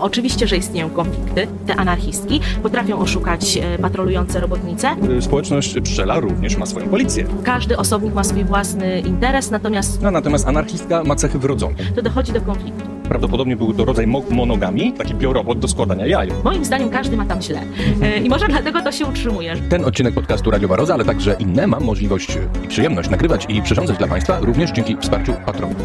Oczywiście, że istnieją konflikty. Te anarchistki potrafią oszukać e, patrolujące robotnice. Społeczność pszczela również ma swoją policję. Każdy osobnik ma swój własny interes, natomiast No, natomiast anarchistka ma cechy wrodzone. to dochodzi do konfliktu. Prawdopodobnie był to rodzaj mo- monogami, taki biorobot do składania jaj. Moim zdaniem każdy ma tam źle. E, I może dlatego to się utrzymuje. Ten odcinek podcastu Radiowa Roza, ale także inne mam możliwość i przyjemność nagrywać i przyrządzać dla Państwa również dzięki wsparciu patronów.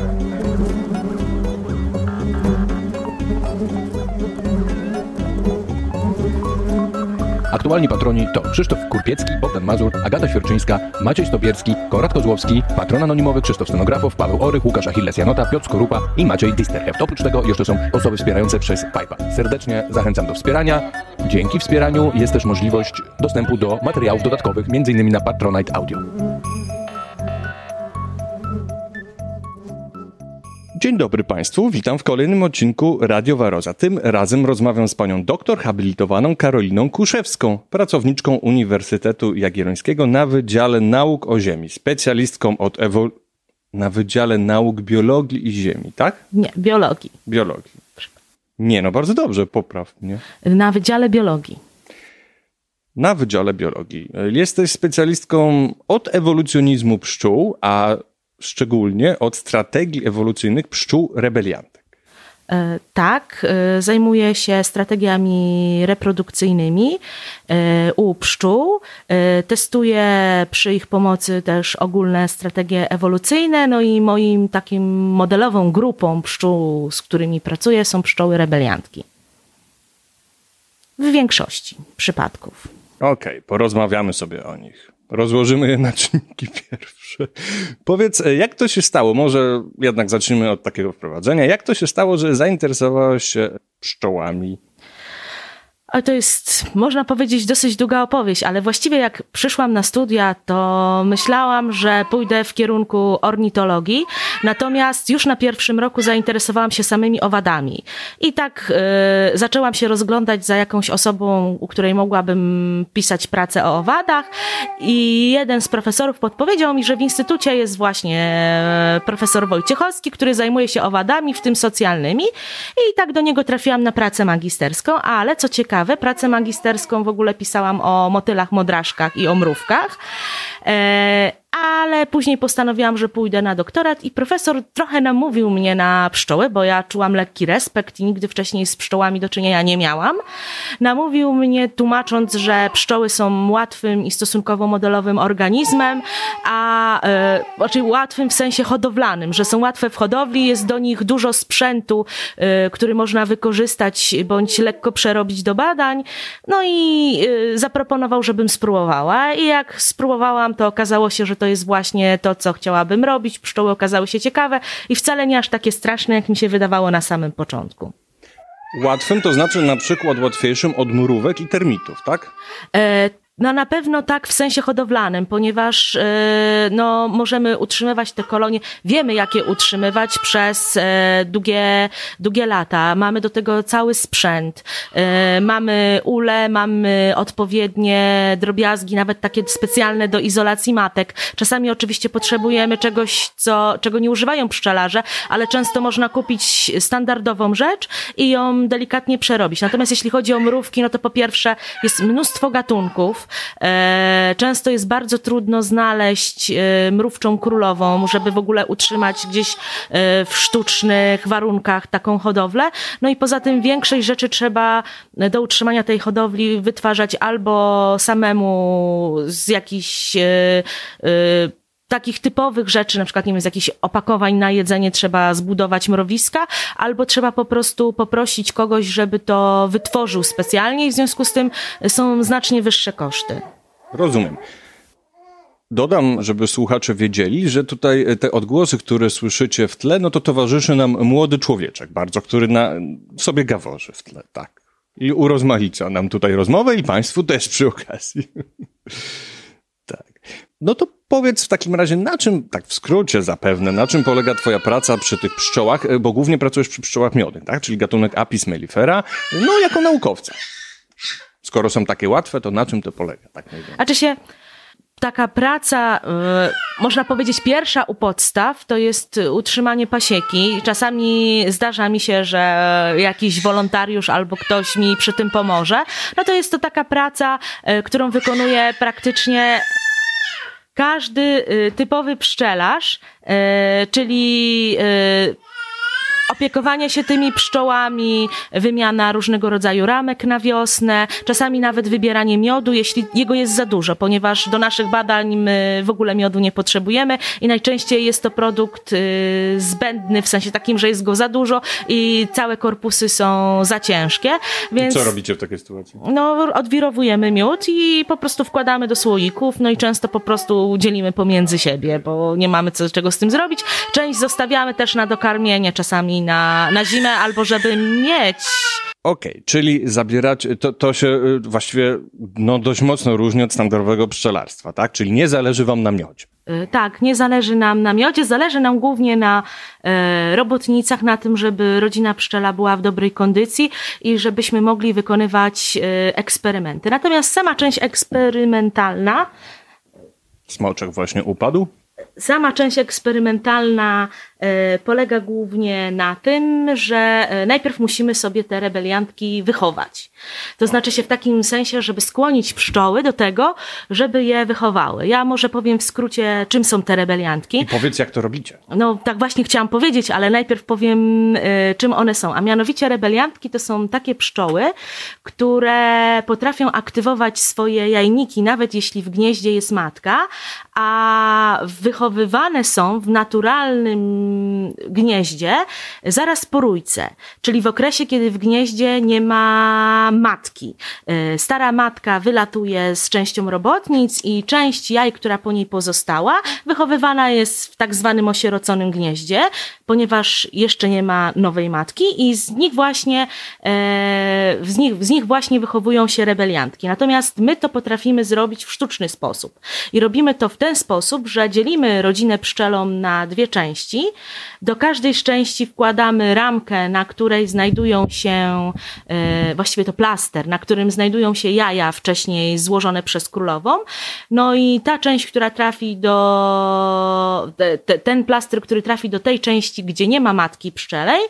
Aktualni patroni to Krzysztof Kurpiecki, Bogdan Mazur, Agata Świerczyńska, Maciej Stopierski, Konrad Kozłowski, patron anonimowy Krzysztof Stenografow, Paweł Orych, Łukasz Achilles Janota, Piotr Skorupa i Maciej Disterheft. Oprócz tego jeszcze są osoby wspierające przez Pipe'a. Serdecznie zachęcam do wspierania. Dzięki wspieraniu jest też możliwość dostępu do materiałów dodatkowych, m.in. na Patronite Audio. Dzień dobry Państwu, witam w kolejnym odcinku Radio Waroza. Tym razem rozmawiam z panią doktor habilitowaną Karoliną Kuszewską, pracowniczką Uniwersytetu Jagiellońskiego na Wydziale Nauk o Ziemi, specjalistką od ewol... na Wydziale Nauk Biologii i Ziemi, tak? Nie, biologii. Biologii. Nie, no bardzo dobrze, popraw mnie. Na Wydziale Biologii. Na Wydziale Biologii. Jesteś specjalistką od ewolucjonizmu pszczół, a szczególnie od strategii ewolucyjnych pszczół rebeliantek. E, Tak, e, zajmuję się strategiami reprodukcyjnymi e, u pszczół. E, Testuję przy ich pomocy też ogólne strategie ewolucyjne. No i moim takim modelową grupą pszczół, z którymi pracuję, są pszczoły rebeliantki. W większości przypadków. Okej, porozmawiamy sobie o nich. Rozłożymy je na czynniki pierwsze. Powiedz, e, jak to się stało? Może jednak zacznijmy od takiego wprowadzenia. Jak to się stało, że zainteresowałaś się pszczołami? To jest, można powiedzieć, dosyć długa opowieść, ale właściwie jak przyszłam na studia, to myślałam, że pójdę w kierunku ornitologii, natomiast już na pierwszym roku zainteresowałam się samymi owadami. I tak e, zaczęłam się rozglądać za jakąś osobą, u której mogłabym pisać pracę o owadach. I jeden z profesorów podpowiedział mi, że w instytucie jest właśnie e, profesor Wojciechowski, który zajmuje się owadami, w tym socjalnymi. I tak do niego trafiłam na pracę magisterską, ale co ciekawe, pracę magisterską w ogóle pisałam o motylach, modraszkach i o mrówkach. E, ale później postanowiłam, że pójdę na doktorat i profesor trochę namówił mnie na pszczoły, bo ja czułam lekki respekt i nigdy wcześniej z pszczołami do czynienia nie miałam. Namówił mnie tłumacząc, że pszczoły są łatwym i stosunkowo modelowym organizmem, a e, znaczy łatwym w sensie hodowlanym, że są łatwe w hodowli, jest do nich dużo sprzętu, e, który można wykorzystać bądź lekko przerobić do badań. No i e, zaproponował, żebym spróbowała i jak spróbowałam, to okazało się, że to jest właśnie to, co chciałabym robić. Pszczoły okazały się ciekawe i wcale nie aż takie straszne, jak mi się wydawało na samym początku. Łatwym to znaczy na przykład łatwiejszym od mrówek i termitów, tak? E, No na pewno tak w sensie hodowlanym, ponieważ e, no, możemy utrzymywać te kolonie, wiemy jak je utrzymywać przez e, długie, długie lata. Mamy do tego cały sprzęt, e, mamy ule, mamy odpowiednie drobiazgi, nawet takie specjalne do izolacji matek. Czasami oczywiście potrzebujemy czegoś, co, czego nie używają pszczelarze, ale często można kupić standardową rzecz i ją delikatnie przerobić. Natomiast jeśli chodzi o mrówki, no to po pierwsze jest mnóstwo gatunków. E, Często jest bardzo trudno znaleźć e, mrówczą królową, żeby w ogóle utrzymać gdzieś e, w sztucznych warunkach taką hodowlę. No i poza tym większość rzeczy trzeba do utrzymania tej hodowli wytwarzać albo samemu z jakichś takich typowych rzeczy, na przykład nie wiem, z jakichś opakowań na jedzenie trzeba zbudować mrowiska, albo trzeba po prostu poprosić kogoś, żeby to wytworzył specjalnie i w związku z tym są znacznie wyższe koszty. Rozumiem. Dodam, żeby słuchacze wiedzieli, że tutaj te odgłosy, które słyszycie w tle, no to towarzyszy nam młody człowieczek bardzo, który na sobie gaworzy w tle, tak. I urozmaica nam tutaj rozmowę i Państwu też przy okazji. tak. No to powiedz w takim razie, na czym, tak w skrócie zapewne, na czym polega Twoja praca przy tych pszczołach, bo głównie pracujesz przy pszczołach miodnych, tak? Czyli gatunek Apis mellifera, no jako naukowca. Skoro są takie łatwe, to na czym to polega? Tak najwięcej? Znaczy się, taka praca, y, można powiedzieć, pierwsza u podstaw to jest utrzymanie pasieki. Czasami zdarza mi się, że jakiś wolontariusz albo ktoś mi przy tym pomoże. No to jest to taka praca, y, którą wykonuje praktycznie każdy y, typowy pszczelarz, czyli opiekowanie się tymi pszczołami, wymiana różnego rodzaju ramek na wiosnę, czasami nawet wybieranie miodu, jeśli jego jest za dużo, ponieważ do naszych badań my w ogóle miodu nie potrzebujemy i najczęściej jest to produkt y, zbędny, w sensie takim, że jest go za dużo i całe korpusy są za ciężkie. Więc, I co robicie w takiej sytuacji? No, odwirowujemy miód i po prostu wkładamy do słoików, no i często po prostu dzielimy pomiędzy siebie, bo nie mamy co, czego z tym zrobić. Część zostawiamy też na dokarmienie, czasami na, na zimę, albo żeby mieć. Okej, okay, czyli zabierać, to, to się y, właściwie no, dość mocno różni od standardowego pszczelarstwa, tak? Czyli nie zależy wam na miodzie. Y, tak, nie zależy nam na miodzie, zależy nam głównie na e, robotnicach, na tym, żeby rodzina pszczela była w dobrej kondycji i żebyśmy mogli wykonywać e, eksperymenty. Natomiast sama część eksperymentalna. Smoczek właśnie upadł? Sama część eksperymentalna polega głównie na tym, że e, najpierw musimy sobie te rebeliantki wychować. To znaczy się w takim sensie, żeby skłonić pszczoły do tego, żeby je wychowały. Ja może powiem w skrócie, czym są te rebeliantki. I powiedz, jak to robicie. No, tak właśnie chciałam powiedzieć, ale najpierw powiem, e, czym one są. A mianowicie rebeliantki to są takie pszczoły, które potrafią aktywować swoje jajniki, nawet jeśli w gnieździe jest matka, a wychowywane są w naturalnym gnieździe zaraz po rójce, czyli w okresie, kiedy w gnieździe nie ma matki. E, stara matka wylatuje z częścią robotnic i część jaj, która po niej pozostała, wychowywana jest w tak zwanym osieroconym gnieździe, ponieważ jeszcze nie ma nowej matki i z nich właśnie, e, z nich, z nich właśnie wychowują się rebeliantki. Natomiast my to potrafimy zrobić w sztuczny sposób. I robimy to w ten sposób, że dzielimy rodzinę pszczelą na dwie części do każdej części wkładamy ramkę, na której znajdują się, e, właściwie to plaster, na którym znajdują się jaja wcześniej złożone przez królową. No i ta część, która trafi do, te, ten plaster, który trafi do tej części, gdzie nie ma matki pszczelej,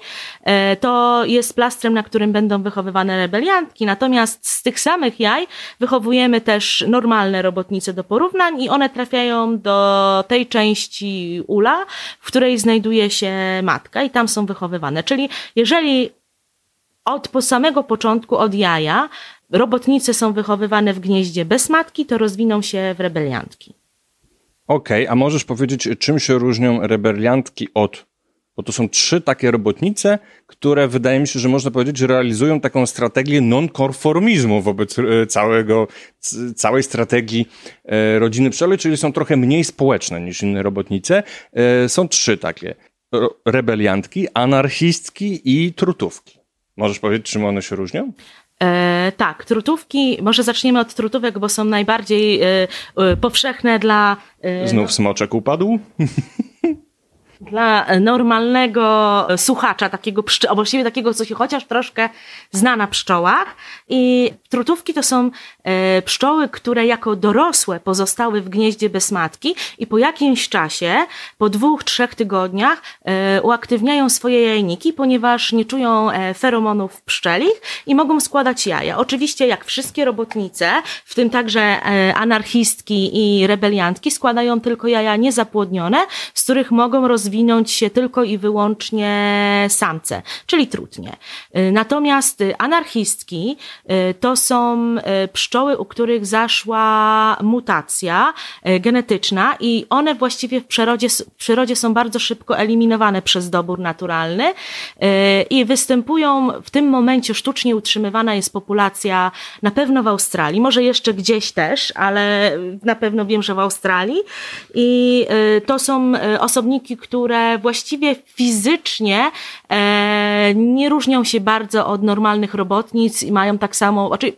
e, to jest plastrem, na którym będą wychowywane rebeliantki. Natomiast z tych samych jaj wychowujemy też normalne robotnice do porównań i one trafiają do tej części ula, w której znajduje się matka i tam są wychowywane. Czyli jeżeli od po samego początku, od jaja, robotnice są wychowywane w gnieździe bez matki, to rozwiną się w rebeliantki. Okej, okay, a możesz powiedzieć, czym się różnią rebeliantki od bo to są trzy takie robotnice, które wydaje mi się, że można powiedzieć, że realizują taką strategię nonkonformizmu wobec e, całego, całej strategii e, rodziny pszczoły, czyli są trochę mniej społeczne niż inne robotnice. E, są trzy takie. Rebeliantki, anarchistki i trutówki. Możesz powiedzieć, czym one się różnią? E, tak, trutówki, może zaczniemy od trutówek, bo są najbardziej e, e, powszechne dla. Znów smoczek upadł? dla normalnego słuchacza, takiego pszczo- właściwie takiego, co się chociaż troszkę zna na pszczołach. I trutówki to są e, pszczoły, które jako dorosłe pozostały w gnieździe bez matki i po jakimś czasie, po dwóch, trzech tygodniach e, uaktywniają swoje jajniki, ponieważ nie czują e, feromonów pszczelich i mogą składać jaja. Oczywiście, jak wszystkie robotnice, w tym także e, anarchistki i rebeliantki, składają tylko jaja niezapłodnione, z których mogą rozwijać rozwinąć się tylko i wyłącznie samce, czyli trudnie. Y, natomiast y, anarchistki y, to są pszczoły, u których zaszła mutacja genetyczna i one właściwie w przyrodzie, w przyrodzie są bardzo szybko eliminowane przez dobór naturalny i występują w tym momencie sztucznie utrzymywana jest populacja na pewno w Australii, może jeszcze gdzieś też, ale na pewno wiem, że w Australii i to są osobniki, które które właściwie fizycznie e, nie różnią się bardzo od normalnych robotnic i mają tak samo, znaczy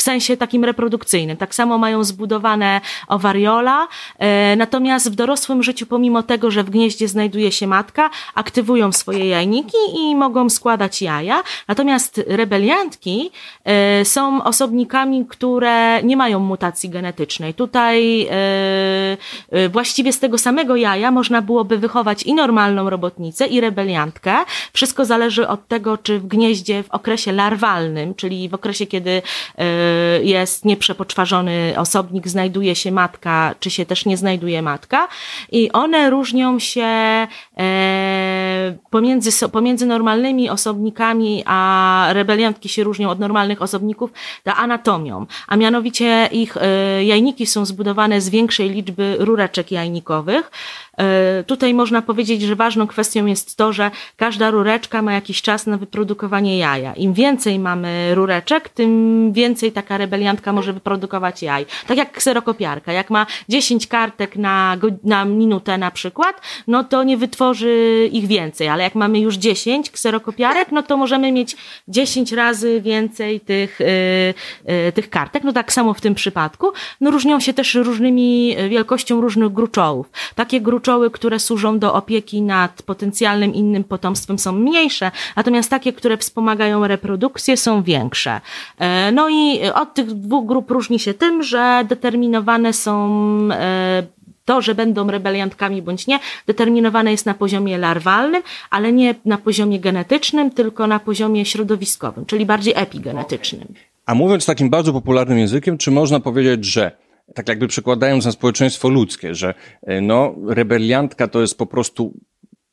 w sensie takim reprodukcyjnym. Tak samo mają zbudowane owariola, e, natomiast w dorosłym życiu, pomimo tego, że w gnieździe znajduje się matka, aktywują swoje jajniki i mogą składać jaja. Natomiast rebeliantki e, są osobnikami, które nie mają mutacji genetycznej. Tutaj e, właściwie z tego samego jaja można byłoby wychować i normalną robotnicę, i rebeliantkę. Wszystko zależy od tego, czy w gnieździe w okresie larwalnym, czyli w okresie, kiedy jest nieprzepoczwarzony osobnik, znajduje się matka, czy się też nie znajduje matka. I one różnią się e, pomiędzy, pomiędzy normalnymi osobnikami, a rebeliantki się różnią od normalnych osobników ta anatomią. A mianowicie ich e, jajniki są zbudowane z większej liczby rureczek jajnikowych, tutaj można powiedzieć, że ważną kwestią jest to, że każda rureczka ma jakiś czas na wyprodukowanie jaja. Im więcej mamy rureczek, tym więcej taka rebeliantka może wyprodukować jaj. Tak jak kserokopiarka. Jak ma 10 kartek na, na minutę na przykład, no to nie wytworzy ich więcej, ale jak mamy już 10 kserokopiarek, no to możemy mieć 10 razy więcej tych, yy, tych kartek. No tak samo w tym przypadku. No różnią się też różnymi wielkością różnych gruczołów. Takie gruczoły pszczoły, które służą do opieki nad potencjalnym innym potomstwem są mniejsze, natomiast takie, które wspomagają reprodukcję są większe. E, no i od tych dwóch grup różni się tym, że determinowane są e, to, że będą rebeliantkami bądź nie, determinowane jest na poziomie larwalnym, ale nie na poziomie genetycznym, tylko na poziomie środowiskowym, czyli bardziej epigenetycznym. A mówiąc takim bardzo popularnym językiem, czy można powiedzieć, że tak jakby przekładając na społeczeństwo ludzkie, że e, no, rebeliantka to jest po prostu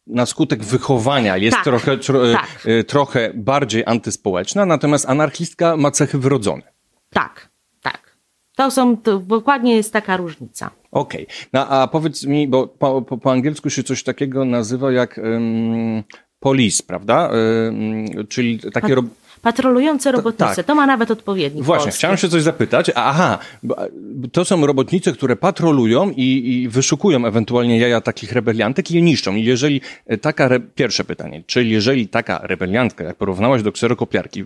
na skutek wychowania jest tak, trochę, tro, e, tak. E, trochę bardziej antyspołeczna, natomiast anarchistka ma cechy wrodzone. Tak, tak. To są, to dokładnie jest taka różnica. Okej. Okay. No a powiedz mi, bo po, po, po, angielsku się coś takiego nazywa jak um, police, prawda? Um, czyli takie... Ro Patrolujące robotnice, to, tak. to ma nawet odpowiednik. Właśnie, polski. chciałem się coś zapytać. Aha, to są robotnice, które patrolują i, i wyszukują ewentualnie jaja takich rebeliantek i je niszczą. I jeżeli e, taka, re... pierwsze pytanie, czyli jeżeli taka rebeliantka, jak porównałaś do kserokopiarki,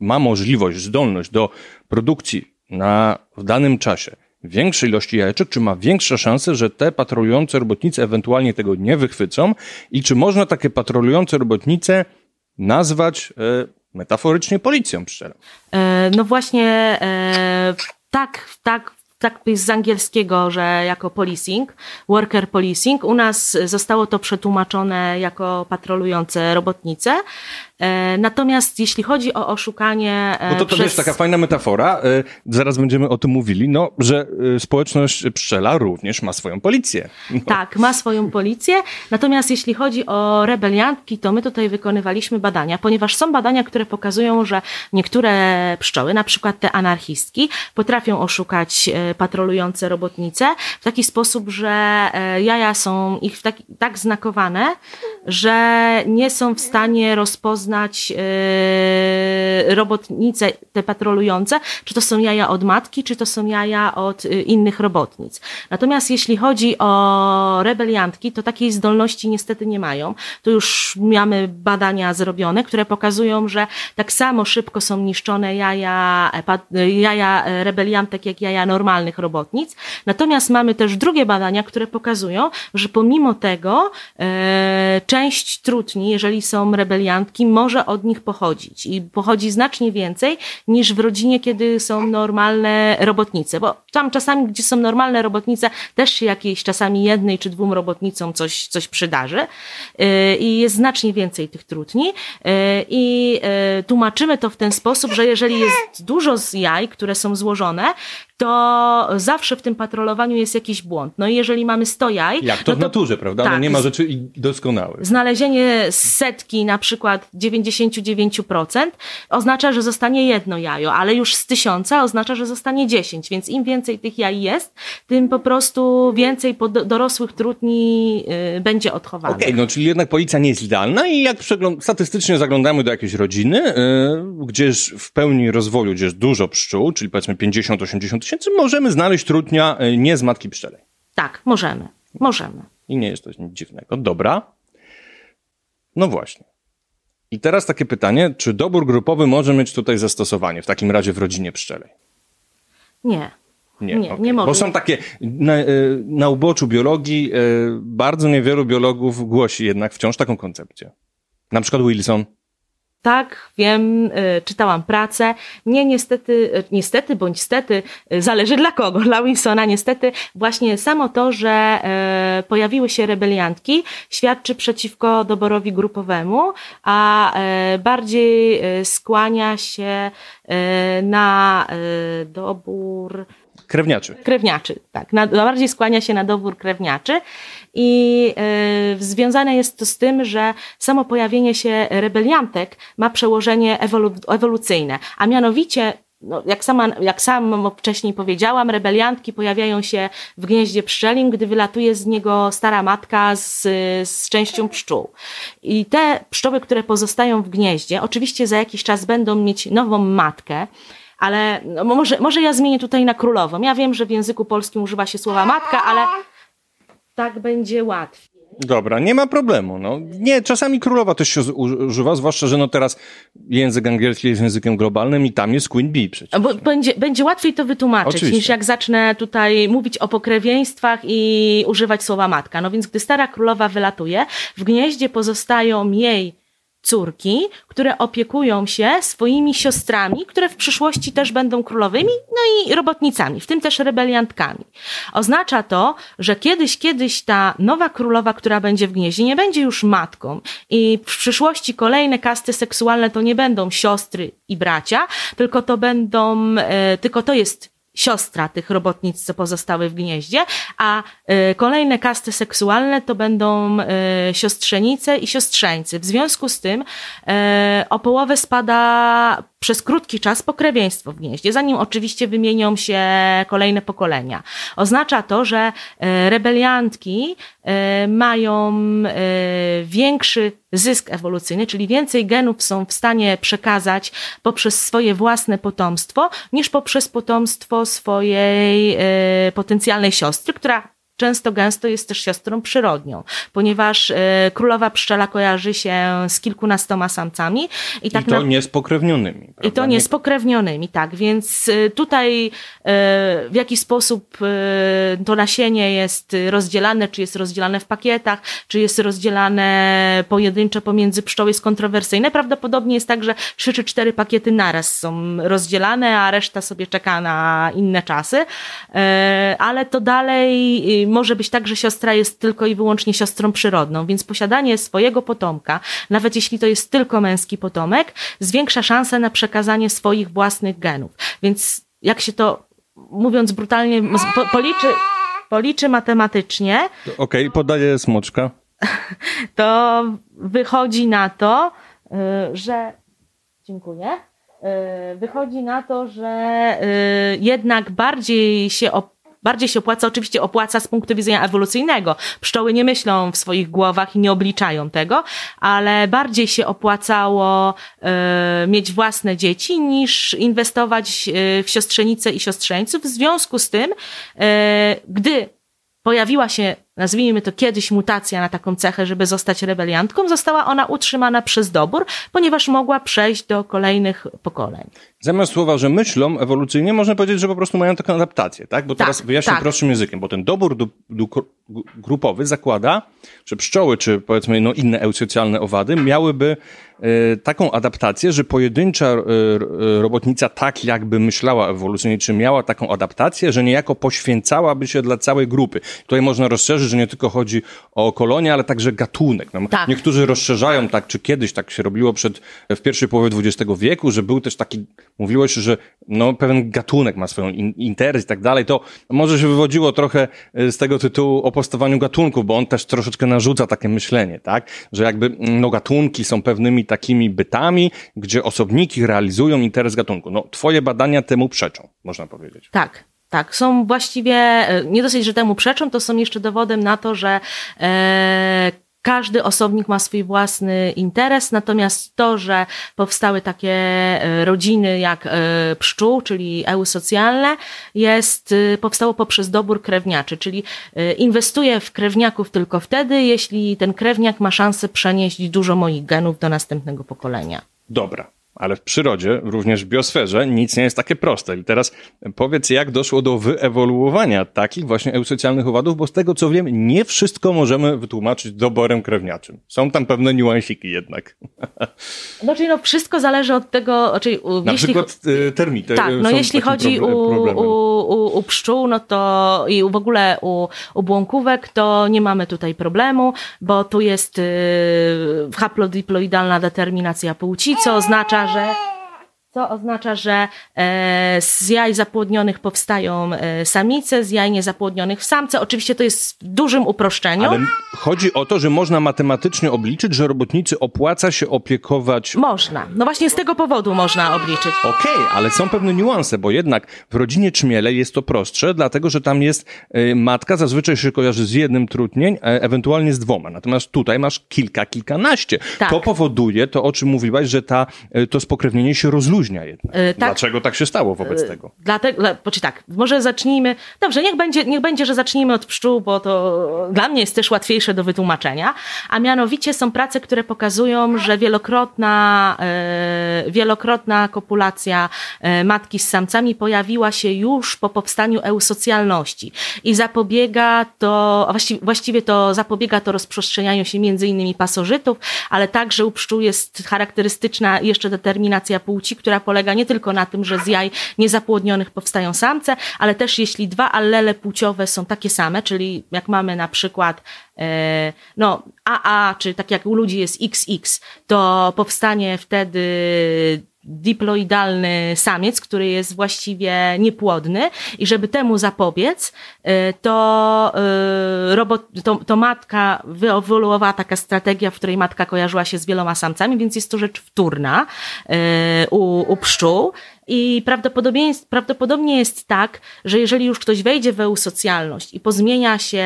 ma możliwość, zdolność do produkcji na, w danym czasie większej ilości jajeczek, czy ma większe szanse, że te patrolujące robotnice ewentualnie tego nie wychwycą i czy można takie patrolujące robotnice nazwać e, metaforycznie policją pszczelą. E, no właśnie e, tak, tak, tak jest z angielskiego, że jako policing, worker policing. U nas zostało to przetłumaczone jako patrolujące robotnice. E, natomiast jeśli chodzi o oszukanie. E, Bo to, to przez... jest taka fajna metafora, e, zaraz będziemy o tym mówili, no, że społeczność pszczela również ma swoją policję. No. Tak, ma swoją policję. Natomiast jeśli chodzi o rebeliantki, to my tutaj wykonywaliśmy badania, ponieważ są badania, które pokazują, że niektóre pszczoły, na przykład te anarchistki, potrafią oszukać patrolujące robotnice w taki sposób, że jaja są ich tak, tak znakowane, że nie są w stanie rozpoznać rozpoznać yy, robotnice te patrolujące, czy to są jaja od matki, czy to są jaja od yy, innych robotnic. Natomiast jeśli chodzi o rebeliantki, to takiej zdolności niestety nie mają. Tu już mamy badania zrobione, które pokazują, że tak samo szybko są niszczone jaja, e, jaja rebeliantek, jak jaja normalnych robotnic. Natomiast mamy też drugie badania, które pokazują, że pomimo tego e, część trutni, jeżeli są rebeliantki, może od nich pochodzić. I pochodzi znacznie więcej niż w rodzinie, kiedy są normalne robotnice, bo tam czasami, gdzie są normalne robotnice, też się jakiejś czasami jednej czy dwóm robotnicom coś, coś przydarzy. Yy, i jest znacznie więcej tych trutni yy, i yy, tłumaczymy to w ten sposób, że jeżeli jest dużo z jaj, które są złożone, to zawsze w tym patrolowaniu jest jakiś błąd. No i jeżeli mamy 100 jaj... Jak to, no w naturze, prawda? No tak, no nie ma rzeczy doskonałych. Znalezienie setki, na przykład 99% oznacza, że zostanie jedno jajo, ale już z tysiąca oznacza, że zostanie 10, więc im więcej tych jaj jest, tym po prostu więcej dorosłych trudni yy, będzie odchowanych. Okej, okay, no czyli jednak policja nie jest idealna i jak statystycznie zaglądamy do jakiejś rodziny, yy, w pełni rozwoju, gdzie jest dużo pszczół, czyli powiedzmy 50-80 tysięcy, możemy znaleźć trudnia e, nie z matki pszczelej. Tak, możemy. Możemy. I nie jest to nic dziwnego. Dobra. No właśnie. I teraz takie pytanie, czy dobór grupowy może mieć tutaj zastosowanie w takim razie w rodzinie pszczelej? Nie. Nie, Nie, okej. nie może. Bo są takie, na, e, na uboczu biologii, e, bardzo niewielu biologów głosi jednak wciąż taką koncepcję. Na przykład Wilson. Tak, wiem, y, czytałam pracę. Nie, niestety, y, niestety bądź stety, y, zależy dla kogo. Dla Wilsona niestety właśnie samo to, że pojawiły się rebeliantki świadczy przeciwko doborowi grupowemu, a bardziej skłania się na dobór Krewniaczy. krewniaczy, tak. Na, bardziej skłania się na dobór krewniaczy i y, związane jest to z tym, że samo pojawienie się rebeliantek ma przełożenie ewolu, ewolucyjne, a mianowicie no, jak, sama, jak sam wcześniej powiedziałam, rebeliantki pojawiają się w gnieździe pszczelim, gdy wylatuje z niego stara matka z, z częścią pszczół. I te pszczoły, które pozostają w gnieździe, oczywiście za jakiś czas będą mieć nową matkę, ale no, może, może ja zmienię tutaj na królową. Ja wiem, że w języku polskim używa się słowa matka, ale tak będzie łatwiej. Dobra, nie ma problemu. No. Nie, czasami królowa też się używa, zwłaszcza, że no teraz język angielski jest językiem globalnym i tam jest Queen Bee przecież. Bo będzie, będzie łatwiej to wytłumaczyć, Oczywiście. niż jak zacznę tutaj mówić o pokrewieństwach i używać słowa matka. No więc gdy stara królowa wylatuje, w gnieździe pozostają jej córki, które opiekują się swoimi siostrami, które w przyszłości też będą królowymi, no i robotnicami, w tym też rebeliantkami. Oznacza to, że kiedyś, kiedyś ta nowa królowa, która będzie w gnieździe, nie będzie już matką i w przyszłości kolejne kasty seksualne to nie będą siostry i bracia, tylko to będą, e, tylko to jest siostra tych robotnic, co pozostały w gnieździe, a y, kolejne kasty seksualne to będą y, siostrzenice i siostrzeńcy. W związku z tym y, o połowę spada przez krótki czas pokrewieństwo w gnieździe, zanim oczywiście wymienią się kolejne pokolenia. Oznacza to, że y, rebeliantki y, mają y, większy zysk ewolucyjny, czyli więcej genów są w stanie przekazać poprzez swoje własne potomstwo, niż poprzez potomstwo swojej e, potencjalnej siostry, która często gęsto jest też siostrą przyrodnią, ponieważ e, królowa pszczela kojarzy się z kilkunastoma samcami i tak I to na... nie z pokrewnionymi. I prawda? to nie z pokrewnionymi, tak. Więc y, tutaj y, w jaki sposób y, to nasienie jest rozdzielane, czy jest rozdzielane w pakietach, czy jest rozdzielane pojedynczo pomiędzy pszczoły jest kontrowersyjne. Prawdopodobnie jest tak, że trzy czy cztery pakiety naraz są rozdzielane, a reszta sobie czeka na inne czasy. Y, Ale to dalej y, może być tak, że siostra jest tylko i wyłącznie siostrą przyrodną, więc posiadanie swojego potomka, nawet jeśli to jest tylko męski potomek, zwiększa szansę na przekazanie swoich własnych genów. Więc jak się to, mówiąc brutalnie, po, policzy, policzy matematycznie, Okej, podaję smoczka. to wychodzi na to, y, że. Dziękuję. Y, Wychodzi na to, że y, jednak bardziej się op- Bardziej się opłaca, oczywiście opłaca z punktu widzenia ewolucyjnego. Pszczoły nie myślą w swoich głowach i nie obliczają tego, ale bardziej się opłacało e, mieć własne dzieci niż inwestować e, w siostrzenice i siostrzeńców. W związku z tym, e, gdy pojawiła się, nazwijmy to kiedyś, mutacja na taką cechę, żeby zostać rebeliantką, została ona utrzymana przez dobór, ponieważ mogła przejść do kolejnych pokoleń. Zamiast słowa, że myślą ewolucyjnie, można powiedzieć, że po prostu mają taką adaptację, tak? Bo Tak, teraz wyjaśnię tak. prostszym językiem, bo ten dobór du, du, gru- grupowy zakłada, że pszczoły, czy powiedzmy no, inne eusocjalne owady miałyby e, taką adaptację, że pojedyncza e, robotnica tak jakby myślała ewolucyjnie, czy miała taką adaptację, że niejako poświęcałaby się dla całej grupy. Tutaj można rozszerzyć, że nie tylko chodzi o kolonię, ale także gatunek. No, Tak. Niektórzy rozszerzają tak, czy kiedyś tak się robiło przed, w pierwszej połowie XX wieku, że był też taki, mówiło się, że no, pewien gatunek ma swoją in, interes i tak dalej. To może się wywodziło trochę e, z tego tytułu o postawaniu gatunku, bo on też troszeczkę narzuca takie myślenie, tak? Że jakby mm, no, gatunki są pewnymi takimi bytami, gdzie osobniki realizują interes gatunku. No, twoje badania temu przeczą, można powiedzieć. Tak. Tak, są właściwie, e, nie dosyć, że temu przeczą, to są jeszcze dowodem na to, że e, każdy osobnik ma swój własny interes, natomiast to, że powstały takie e, rodziny jak e, pszczół, czyli eusocjalne, jest, powstało poprzez dobór krewniaczy, czyli inwestuję w krewniaków tylko wtedy, jeśli ten krewniak ma szansę przenieść dużo moich genów do następnego pokolenia. Dobra. Ale w przyrodzie, również w biosferze, nic nie jest takie proste. I teraz powiedz, jak doszło do wyewoluowania takich właśnie eusocjalnych owadów, bo z tego co wiem, nie wszystko możemy wytłumaczyć doborem krewniaczym. Są tam pewne niuansiki jednak. Znaczy, no wszystko zależy od tego, czyli Na jeśli... przykład y, termity. Tak, no jeśli chodzi u, u, u, u pszczół, no to i w ogóle u, u błąkówek, to nie mamy tutaj problemu, bo tu jest y, haplodiploidalna determinacja płci, co oznacza, że co oznacza, że e, z jaj zapłodnionych powstają e, samice, z jaj niezapłodnionych samce. Oczywiście to jest w dużym uproszczeniu. Ale chodzi o to, że można matematycznie obliczyć, że robotnicy opłaca się opiekować. Można. No właśnie z tego powodu można obliczyć. Okej, okay, ale są pewne niuanse, bo jednak w rodzinie czmiele jest to prostsze, dlatego że tam jest y, matka, zazwyczaj się kojarzy z jednym trudnień, e, ewentualnie z dwoma. Natomiast tutaj masz kilka, kilkanaście. Tak. To powoduje to, o czym mówiłaś, że ta, y, to spokrewnienie się rozluźnia jednak. Yy, tak, Dlaczego tak się stało wobec yy, tego? Dlatego, dla, tak, może zacznijmy, dobrze, niech będzie, niech będzie, że zacznijmy od pszczół, bo to dla mnie jest też łatwiejsze do wytłumaczenia, a mianowicie są prace, które pokazują, że wielokrotna, yy, wielokrotna kopulacja matki z samcami pojawiła się już po powstaniu eusocjalności i zapobiega to, właściwie, właściwie to zapobiega to rozprzestrzenianiu się między innymi pasożytów, ale także u pszczół jest charakterystyczna jeszcze determinacja płci, która która polega nie tylko na tym, że z jaj niezapłodnionych powstają samce, ale też jeśli dwa allele płciowe są takie same, czyli jak mamy na przykład e, no, AA, czy tak jak u ludzi jest XX, to powstanie wtedy diploidalny samiec, który jest właściwie niepłodny i żeby temu zapobiec, y, to, y, robot, to, to matka wyewoluowała taka strategia, w której matka kojarzyła się z wieloma samcami, więc jest to rzecz wtórna y, u, u pszczół i prawdopodobnie, prawdopodobnie jest tak, że jeżeli już ktoś wejdzie w eusocjalność i pozmienia się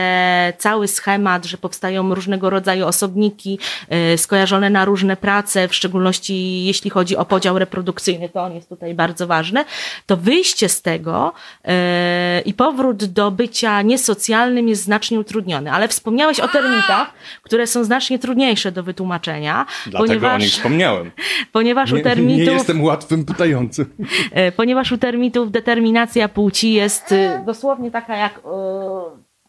cały schemat, że powstają różnego rodzaju osobniki yy, skojarzone na różne prace, w szczególności jeśli chodzi o podział reprodukcyjny, to on jest tutaj bardzo ważny, to wyjście z tego yy, i powrót do bycia niesocjalnym jest znacznie utrudniony. Ale wspomniałeś o termitach, które są znacznie trudniejsze do wytłumaczenia. Dlatego ponieważ, o nich wspomniałem. Ponieważ nie, u termitów... Nie jestem łatwym pytającym. E, ponieważ u termitów determinacja płci jest y, dosłownie taka jak, y,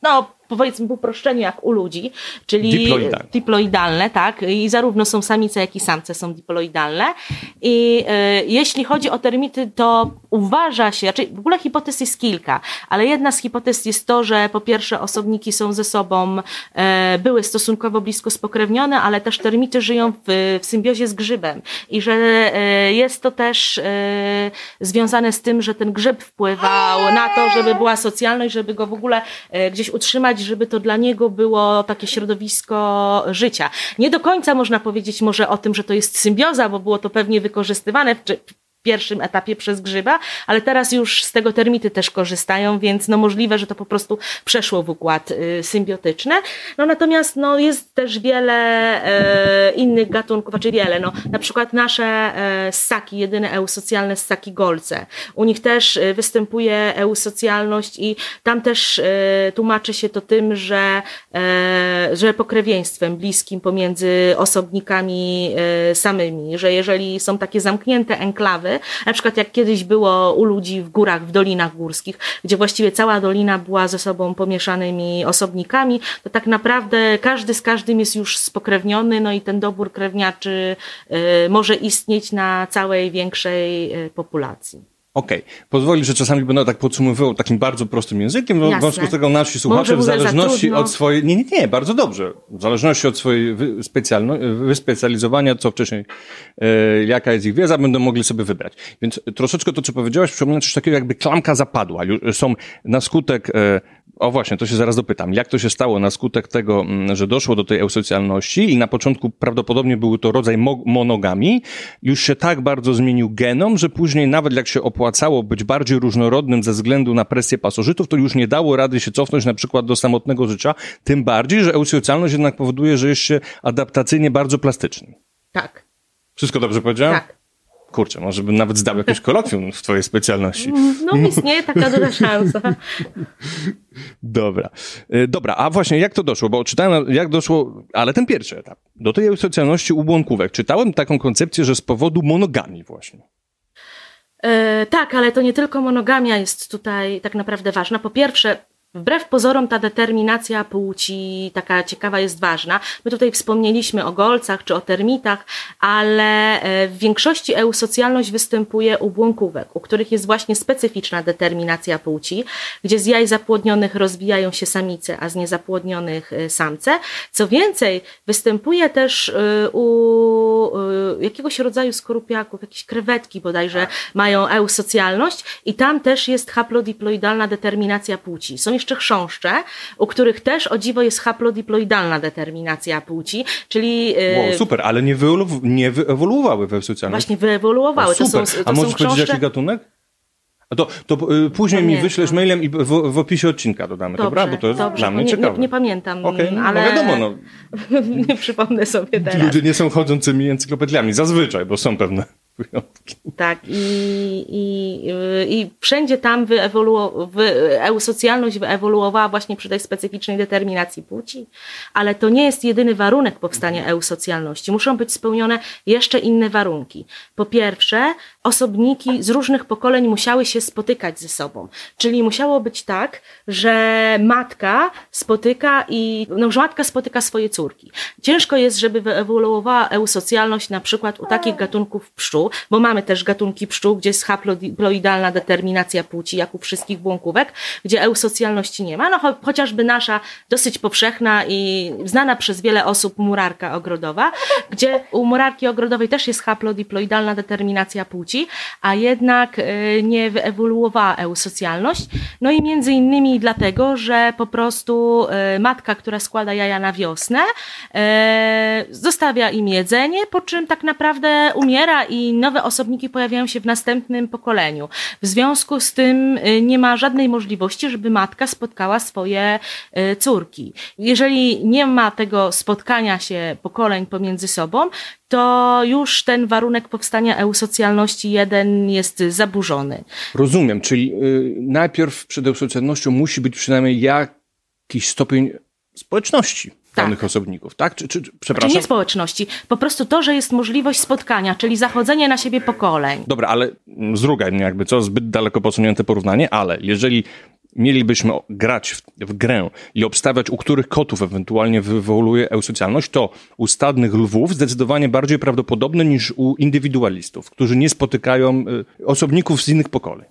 no powiedzmy w uproszczeniu jak u ludzi, czyli diploidalne. diploidalne, tak, i zarówno są samice, jak i samce są diploidalne. I y, jeśli chodzi o termity, to uważa się, znaczy w ogóle hipotez jest kilka, ale jedna z hipotez jest to, że po pierwsze osobniki są ze sobą, y, były stosunkowo blisko spokrewnione, ale też termity żyją w, w symbiozie z grzybem i że y, jest to też związane z tym, że ten grzyb wpływał na to, żeby była socjalność, żeby go w ogóle gdzieś utrzymać żeby to dla niego było takie środowisko życia. Nie do końca można powiedzieć może o tym, że to jest symbioza, bo było to pewnie wykorzystywane w, pierwszym etapie przez grzyba, ale teraz już z tego termity też korzystają, więc no możliwe, że to po prostu przeszło w układ y, symbiotyczny. No natomiast no jest też wiele e, innych gatunków, znaczy wiele, no na przykład nasze e, ssaki, jedyne eusocjalne ssaki golce. U nich też e, występuje eusocjalność i tam też tłumaczy się to tym, że, że pokrewieństwem bliskim pomiędzy osobnikami samymi, że jeżeli są takie zamknięte enklawy, na przykład jak kiedyś było u ludzi w górach, w dolinach górskich, gdzie właściwie cała dolina była ze sobą pomieszanymi osobnikami, to tak naprawdę każdy z każdym jest już spokrewniony, no i ten dobór krewniaczy y, może istnieć na całej większej y, populacji. Okej. Okay. Pozwoli, że czasami będę tak podsumowywał takim bardzo prostym językiem, no, w związku z tego nasi słuchacze w zależności od swojej... Nie, nie, nie, bardzo dobrze. W zależności od swojej wyspecjalizowania, co wcześniej, e, jaka jest ich wiedza, będą mogli sobie wybrać. Więc troszeczkę to, co powiedziałeś, przypomina coś takiego, jakby klamka zapadła. Są na skutek e, o właśnie, to się zaraz dopytam. Jak to się stało na skutek tego, że doszło do tej eusocjalności i na początku prawdopodobnie był to rodzaj monogami, już się tak bardzo zmienił genom, że później nawet jak się opłacało być bardziej różnorodnym ze względu na presję pasożytów, to już nie dało rady się cofnąć na przykład do samotnego życia, tym bardziej, że eusocjalność jednak powoduje, że jest się adaptacyjnie bardzo plastycznym. Tak. Wszystko dobrze powiedziałem? Tak. Kurczę, może bym nawet zdał jakieś kolokwium w twojej specjalności. No istnieje taka duża szansa. Dobra. E, Dobra, a właśnie jak to doszło? Bo czytałem, jak doszło, ale ten pierwszy etap, do tej eusocjalności u błąkówek. Czytałem taką koncepcję, że z powodu monogami właśnie. E, tak, ale to nie tylko monogamia jest tutaj tak naprawdę ważna. Po pierwsze, Wbrew pozorom ta determinacja płci taka ciekawa jest ważna. My tutaj wspomnieliśmy o golcach czy o termitach, ale e, w większości eusocjalność występuje u błąkówek, u których jest właśnie specyficzna determinacja płci, gdzie z jaj zapłodnionych rozwijają się samice, a z niezapłodnionych e, samce. Co więcej, występuje też e, u jakiegoś rodzaju skorupiaków, jakieś krewetki bodajże mają eusocjalność i tam też jest haplodiploidalna determinacja płci. Są jeszcze chrząszcze, u których też o dziwo jest haplodiploidalna determinacja płci, czyli... Wow, super, ale nie, wyewolu- nie wyewoluowały we socjalności. Właśnie wyewoluowały. O, super. To są, to A możesz powiedzieć, jaki gatunek? A to, to y, później mi wyślesz mailem i w, w opisie odcinka dodamy, Dobrze, dobra? Bo to jest dobrze, dla mnie nie, ciekawe. Nie, nie pamiętam, Okej, no, ale no wiadomo, no, nie przypomnę sobie teraz. ludzie nie są chodzącymi encyklopediami, zazwyczaj, bo są pewne wyjątki. Tak, i, i, i wszędzie tam wyewoluo, wy, eusocjalność wyewoluowała właśnie przy tej specyficznej determinacji płci, ale to nie jest jedyny warunek powstania eusocjalności. Muszą być spełnione jeszcze inne warunki. Po pierwsze, osobniki z różnych pokoleń musiały się spotykać ze sobą, czyli musiało być tak, że matka spotyka i, no, że matka spotyka swoje córki. Ciężko jest, żeby wyewoluowała eusocjalność na przykład u takich gatunków pszczół, bo mamy też gatunki pszczół, gdzie jest haplodiploidalna determinacja płci, jak u wszystkich błąkówek, gdzie eusocjalności nie ma. No cho chociażby nasza dosyć powszechna i znana przez wiele osób murarka ogrodowa, gdzie u murarki ogrodowej też jest haplodiploidalna determinacja płci, a jednak y, nie wyewoluowała eusocjalność. No i między innymi dlatego, że po prostu y, matka, która składa jaja na wiosnę, y, zostawia im jedzenie, po czym tak naprawdę umiera i nowe osobniki pojawiają się w następnym pokoleniu. W związku z tym y, nie ma żadnej możliwości, żeby matka spotkała swoje y, córki. Jeżeli nie ma tego spotkania się pokoleń pomiędzy sobą, to już ten warunek powstania eusocjalności jeden jest zaburzony. Rozumiem, czyli y, najpierw przed eusocjalnością musi być przynajmniej jakiś stopień społeczności Tak. danych osobników, tak? Czy, czy, czy Czy przepraszam? nie społeczności, po prostu to, że jest możliwość spotkania, czyli zachodzenie na siebie pokoleń. Dobra, ale zrugaj mnie jakby co, zbyt daleko posunięte porównanie, ale jeżeli mielibyśmy grać w, w grę i obstawiać, u których kotów ewentualnie wywołuje eusocjalność, to u stadnych lwów zdecydowanie bardziej prawdopodobne niż u indywidualistów, którzy nie spotykają y, osobników z innych pokoleń.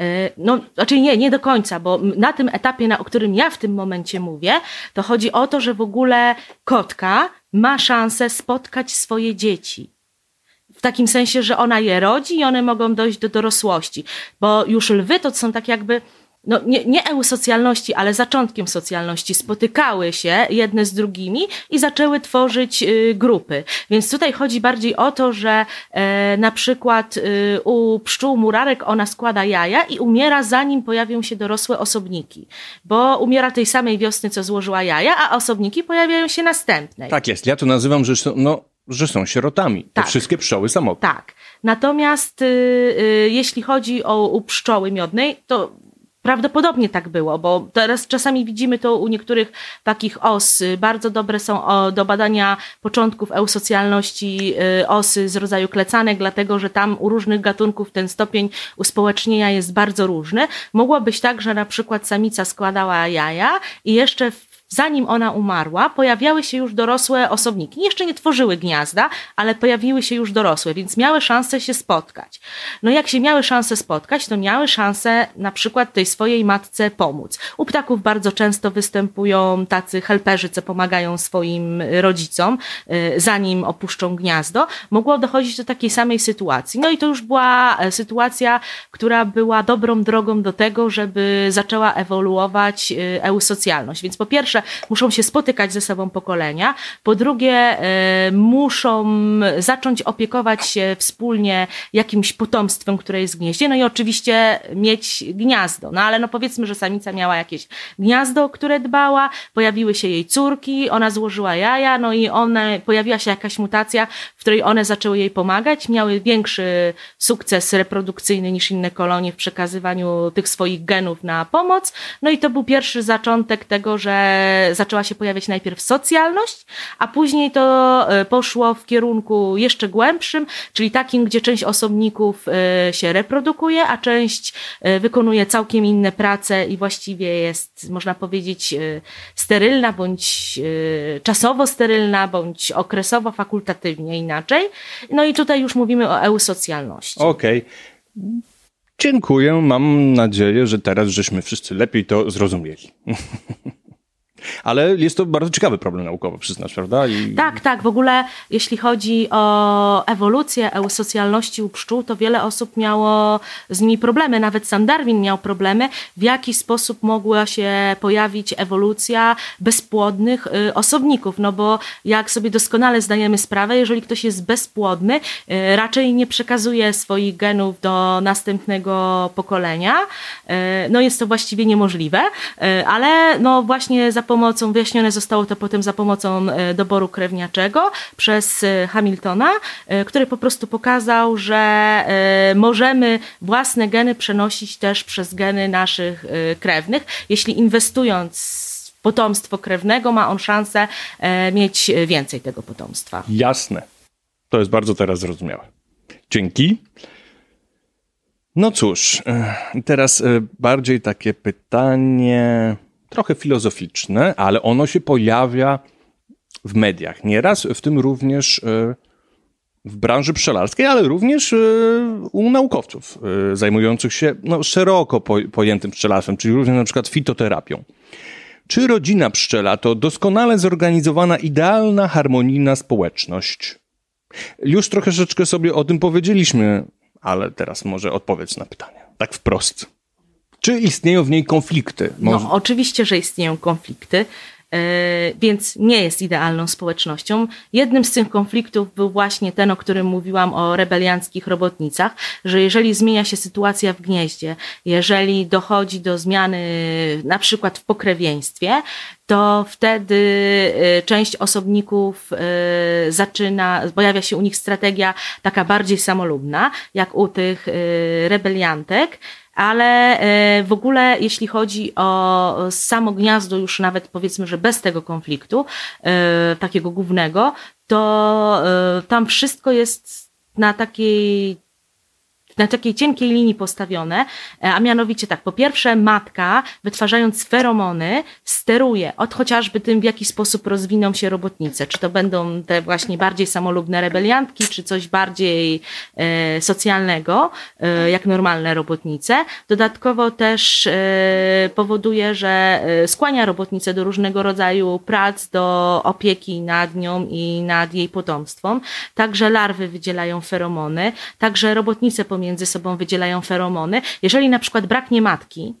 E, No, znaczy nie, nie do końca, bo na tym etapie, na, o którym ja w tym momencie mówię, to chodzi o to, że w ogóle kotka ma szansę spotkać swoje dzieci. W takim sensie, że ona je rodzi i one mogą dojść do dorosłości. Bo już lwy to są tak jakby, no nie, nie eusocjalności, ale zaczątkiem socjalności, spotykały się jedne z drugimi i zaczęły tworzyć y, grupy. Więc tutaj chodzi bardziej o to, że e, na przykład y, u pszczół murarek ona składa jaja i umiera zanim pojawią się dorosłe osobniki. Bo umiera tej samej wiosny, co złożyła jaja, a osobniki pojawiają się następnej. Tak jest, ja to nazywam, że są, no, że są sierotami. Te Tak. wszystkie pszczoły samotne. Tak. Natomiast y, y, jeśli chodzi o u pszczoły miodnej, to prawdopodobnie tak było, bo teraz czasami widzimy to u niektórych takich os. Bardzo dobre są do badania początków eusocjalności y, osy z rodzaju klecanek, dlatego że tam u różnych gatunków ten stopień uspołecznienia jest bardzo różny. Mogło być tak, że na przykład samica składała jaja i jeszcze w zanim ona umarła, pojawiały się już dorosłe osobniki. Jeszcze nie tworzyły gniazda, ale pojawiły się już dorosłe, więc miały szansę się spotkać. No jak się miały szansę spotkać, to miały szansę na przykład tej swojej matce pomóc. U ptaków bardzo często występują tacy helperzy, co pomagają swoim rodzicom, y, zanim opuszczą gniazdo. Mogło dochodzić do takiej samej sytuacji. No i to już była e, sytuacja, która była dobrą drogą do tego, żeby zaczęła ewoluować y, eusocjalność. Więc po pierwsze, muszą się spotykać ze sobą pokolenia, po drugie muszą zacząć opiekować się wspólnie jakimś potomstwem, które jest w gnieździe, no i oczywiście mieć gniazdo. No ale no powiedzmy, że samica miała jakieś gniazdo, o które dbała, pojawiły się jej córki, ona złożyła jaja, no i one, pojawiła się jakaś mutacja, której one zaczęły jej pomagać, miały większy sukces reprodukcyjny niż inne kolonie w przekazywaniu tych swoich genów na pomoc. No i to był pierwszy zaczątek tego, że zaczęła się pojawiać najpierw socjalność, a później to e, poszło w kierunku jeszcze głębszym, czyli takim, gdzie część osobników e, się reprodukuje, a część e, wykonuje całkiem inne prace i właściwie jest, można powiedzieć, sterylna bądź czasowo sterylna, bądź okresowo fakultatywnie inaczej. No i tutaj już mówimy o eusocjalności. Okej. Okay. Dziękuję. Mam nadzieję, że teraz żeśmy wszyscy lepiej to zrozumieli. Ale jest to bardzo ciekawy problem naukowy, przyznasz, prawda? I... Tak, tak. W ogóle jeśli chodzi o ewolucję eusocjalności u pszczół, to wiele osób miało z nimi problemy. Nawet sam Darwin miał problemy, w jaki sposób mogła się pojawić ewolucja bezpłodnych y, osobników. No bo jak sobie doskonale zdajemy sprawę, jeżeli ktoś jest bezpłodny, y, raczej nie przekazuje swoich genów do następnego pokolenia. Y, no jest to właściwie niemożliwe, ale no właśnie za pomocą, wyjaśnione zostało to potem za pomocą e, doboru krewniaczego przez e, Hamiltona, e, który po prostu pokazał, że możemy własne geny przenosić też przez geny naszych krewnych, jeśli inwestując potomstwo krewnego, ma on szansę mieć więcej tego potomstwa. Jasne. To jest bardzo teraz zrozumiałe. Dzięki. No cóż, teraz bardziej takie pytanie trochę filozoficzne, ale ono się pojawia w mediach. Nieraz, w tym również e, w branży pszczelarskiej, ale również e, u naukowców e, zajmujących się no, szeroko pojętym pszczelarstwem, czyli również na przykład fitoterapią. Czy rodzina pszczela to doskonale zorganizowana, idealna, harmonijna społeczność? Już troszeczkę sobie o tym powiedzieliśmy, ale teraz może odpowiedz na pytanie. Tak wprost. Czy istnieją w niej konflikty? No, Może... No, oczywiście, że istnieją konflikty, yy, więc nie jest idealną społecznością. Jednym z tych konfliktów był właśnie ten, o którym mówiłam o rebelianckich robotnicach, że jeżeli zmienia się sytuacja w gnieździe, jeżeli dochodzi do zmiany na przykład w pokrewieństwie, to wtedy yy, część osobników yy, zaczyna, pojawia się u nich strategia taka bardziej samolubna, jak u tych rebeliantek ale e, w ogóle jeśli chodzi o samo gniazdo, już nawet powiedzmy, że bez tego konfliktu, e, takiego głównego, to e, tam wszystko jest na takiej na takiej cienkiej linii postawione, e, a mianowicie tak, po pierwsze matka wytwarzając feromony steruje od chociażby tym, w jaki sposób rozwiną się robotnice, czy to będą te właśnie bardziej samolubne rebeliantki, czy coś bardziej e, socjalnego, e, jak normalne robotnice. Dodatkowo też e, powoduje, że e, skłania robotnice do różnego rodzaju prac, do opieki nad nią i nad jej potomstwem. Także larwy wydzielają feromony, także robotnice pomiędzy między sobą wydzielają feromony. Jeżeli na przykład braknie matki,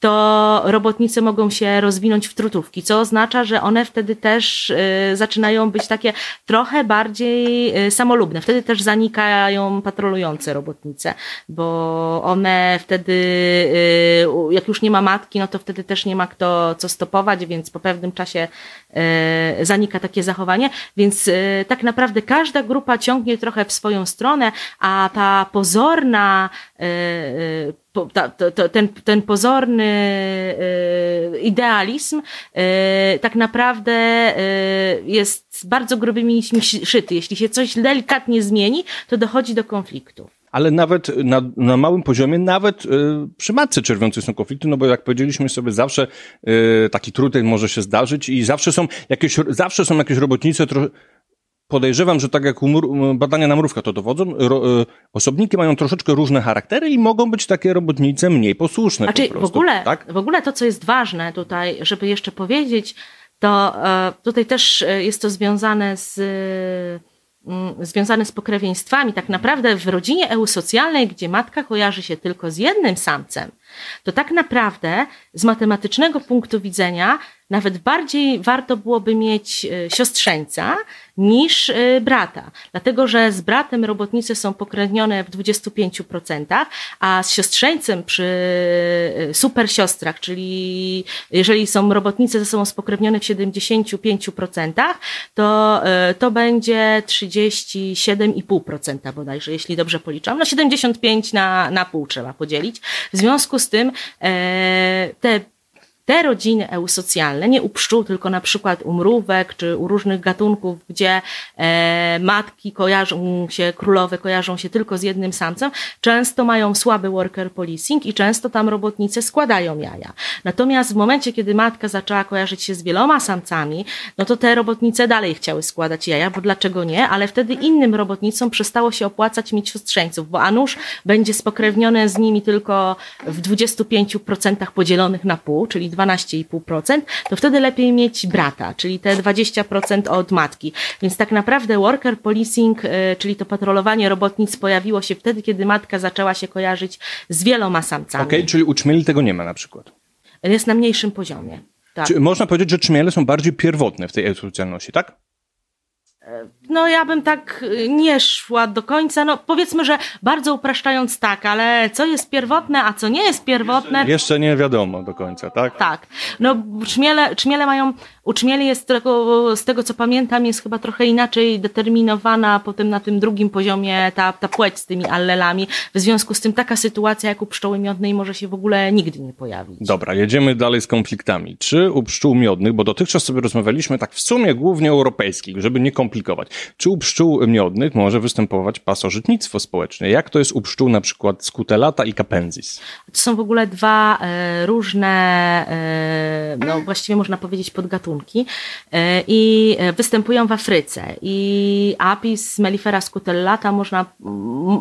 to robotnice mogą się rozwinąć w trutówki, co oznacza, że one wtedy też y, zaczynają być takie trochę bardziej y, samolubne. Wtedy też zanikają patrolujące robotnice, bo one wtedy, y, jak już nie ma matki, no to wtedy też nie ma kto co stopować, więc po pewnym czasie zanika takie zachowanie. Więc tak naprawdę każda grupa ciągnie trochę w swoją stronę, a ta pozorna ta, to, ten, ten pozorny e, idealizm e, tak naprawdę e, jest bardzo grubymi nićmi szyty. Jeśli się coś delikatnie zmieni, to dochodzi do konfliktu. Ale nawet na, na małym poziomie, nawet y, przy matce czerwiącej są konflikty, no bo jak powiedzieliśmy sobie, zawsze y, taki trudny może się zdarzyć i zawsze są jakieś, zawsze są jakieś robotnice, podejrzewam, że tak jak badania na mrówka to dowodzą, y, osobniki mają troszeczkę różne charaktery i mogą być takie robotnice mniej posłuszne. Znaczy, prostu, w, ogóle, tak? w ogóle to, co jest ważne tutaj, żeby jeszcze powiedzieć, to e, tutaj też e, jest to związane z związane z pokrewieństwami. Tak naprawdę w rodzinie eusocjalnej, gdzie matka kojarzy się tylko z jednym samcem, to tak naprawdę z matematycznego punktu widzenia nawet bardziej warto byłoby mieć e, siostrzeńca niż e, brata. Dlatego, że z bratem robotnice są pokrewnione w 25%, a z siostrzeńcem przy e, super siostrach, czyli jeżeli są robotnice ze sobą spokrewnione w 75%, to, to będzie 37,5% bodajże, jeśli dobrze policzam. No 75 na, na pół trzeba podzielić. W związku z tym te te rodziny eusocjalne, nie u pszczół, tylko na przykład u mrówek czy u różnych gatunków, gdzie e, matki kojarzą się, królowe kojarzą się tylko z jednym samcem, często mają słaby worker policing i często tam robotnice składają jaja. Natomiast w momencie, kiedy matka zaczęła kojarzyć się z wieloma samcami, no to te robotnice dalej chciały składać jaja, bo dlaczego nie? Ale wtedy innym robotnicom przestało się opłacać mieć siostrzeńców, bo a nuż będzie spokrewnione z nimi tylko w 25% podzielonych na pół, czyli 12,5%, to wtedy lepiej mieć brata, czyli te 20% od matki. Więc tak naprawdę worker policing, e, czyli to patrolowanie robotnic pojawiło się wtedy, kiedy matka zaczęła się kojarzyć z wieloma samcami. Okej, okay, czyli u czmieli tego nie ma na przykład. Jest na mniejszym poziomie. Tak. Czy można powiedzieć, że czmiele są bardziej pierwotne w tej eusocjalności, tak? No, ja bym tak y, nie szła do końca. No, powiedzmy, że bardzo upraszczając tak, ale co jest pierwotne, a co nie jest pierwotne. Jeszcze, jeszcze nie wiadomo do końca, tak? Tak. No, czmiele, czmiele mają, u czmieli jest z tego co pamiętam, jest chyba trochę inaczej determinowana potem na tym drugim poziomie ta, ta płeć z tymi allelami. W związku z tym taka sytuacja jak u pszczoły miodnej może się w ogóle nigdy nie pojawić. Dobra, jedziemy dalej z konfliktami. Czy u pszczół miodnych, bo dotychczas sobie rozmawialiśmy tak w sumie głównie europejskich, żeby nie komplikować. Czy u pszczół miodnych może występować pasożytnictwo społeczne? Jak to jest u pszczół na przykład skutellata i capensis? To są w ogóle dwa e, różne, e, no właściwie można powiedzieć podgatunki e, i występują w Afryce. I Apis mellifera scutellata można,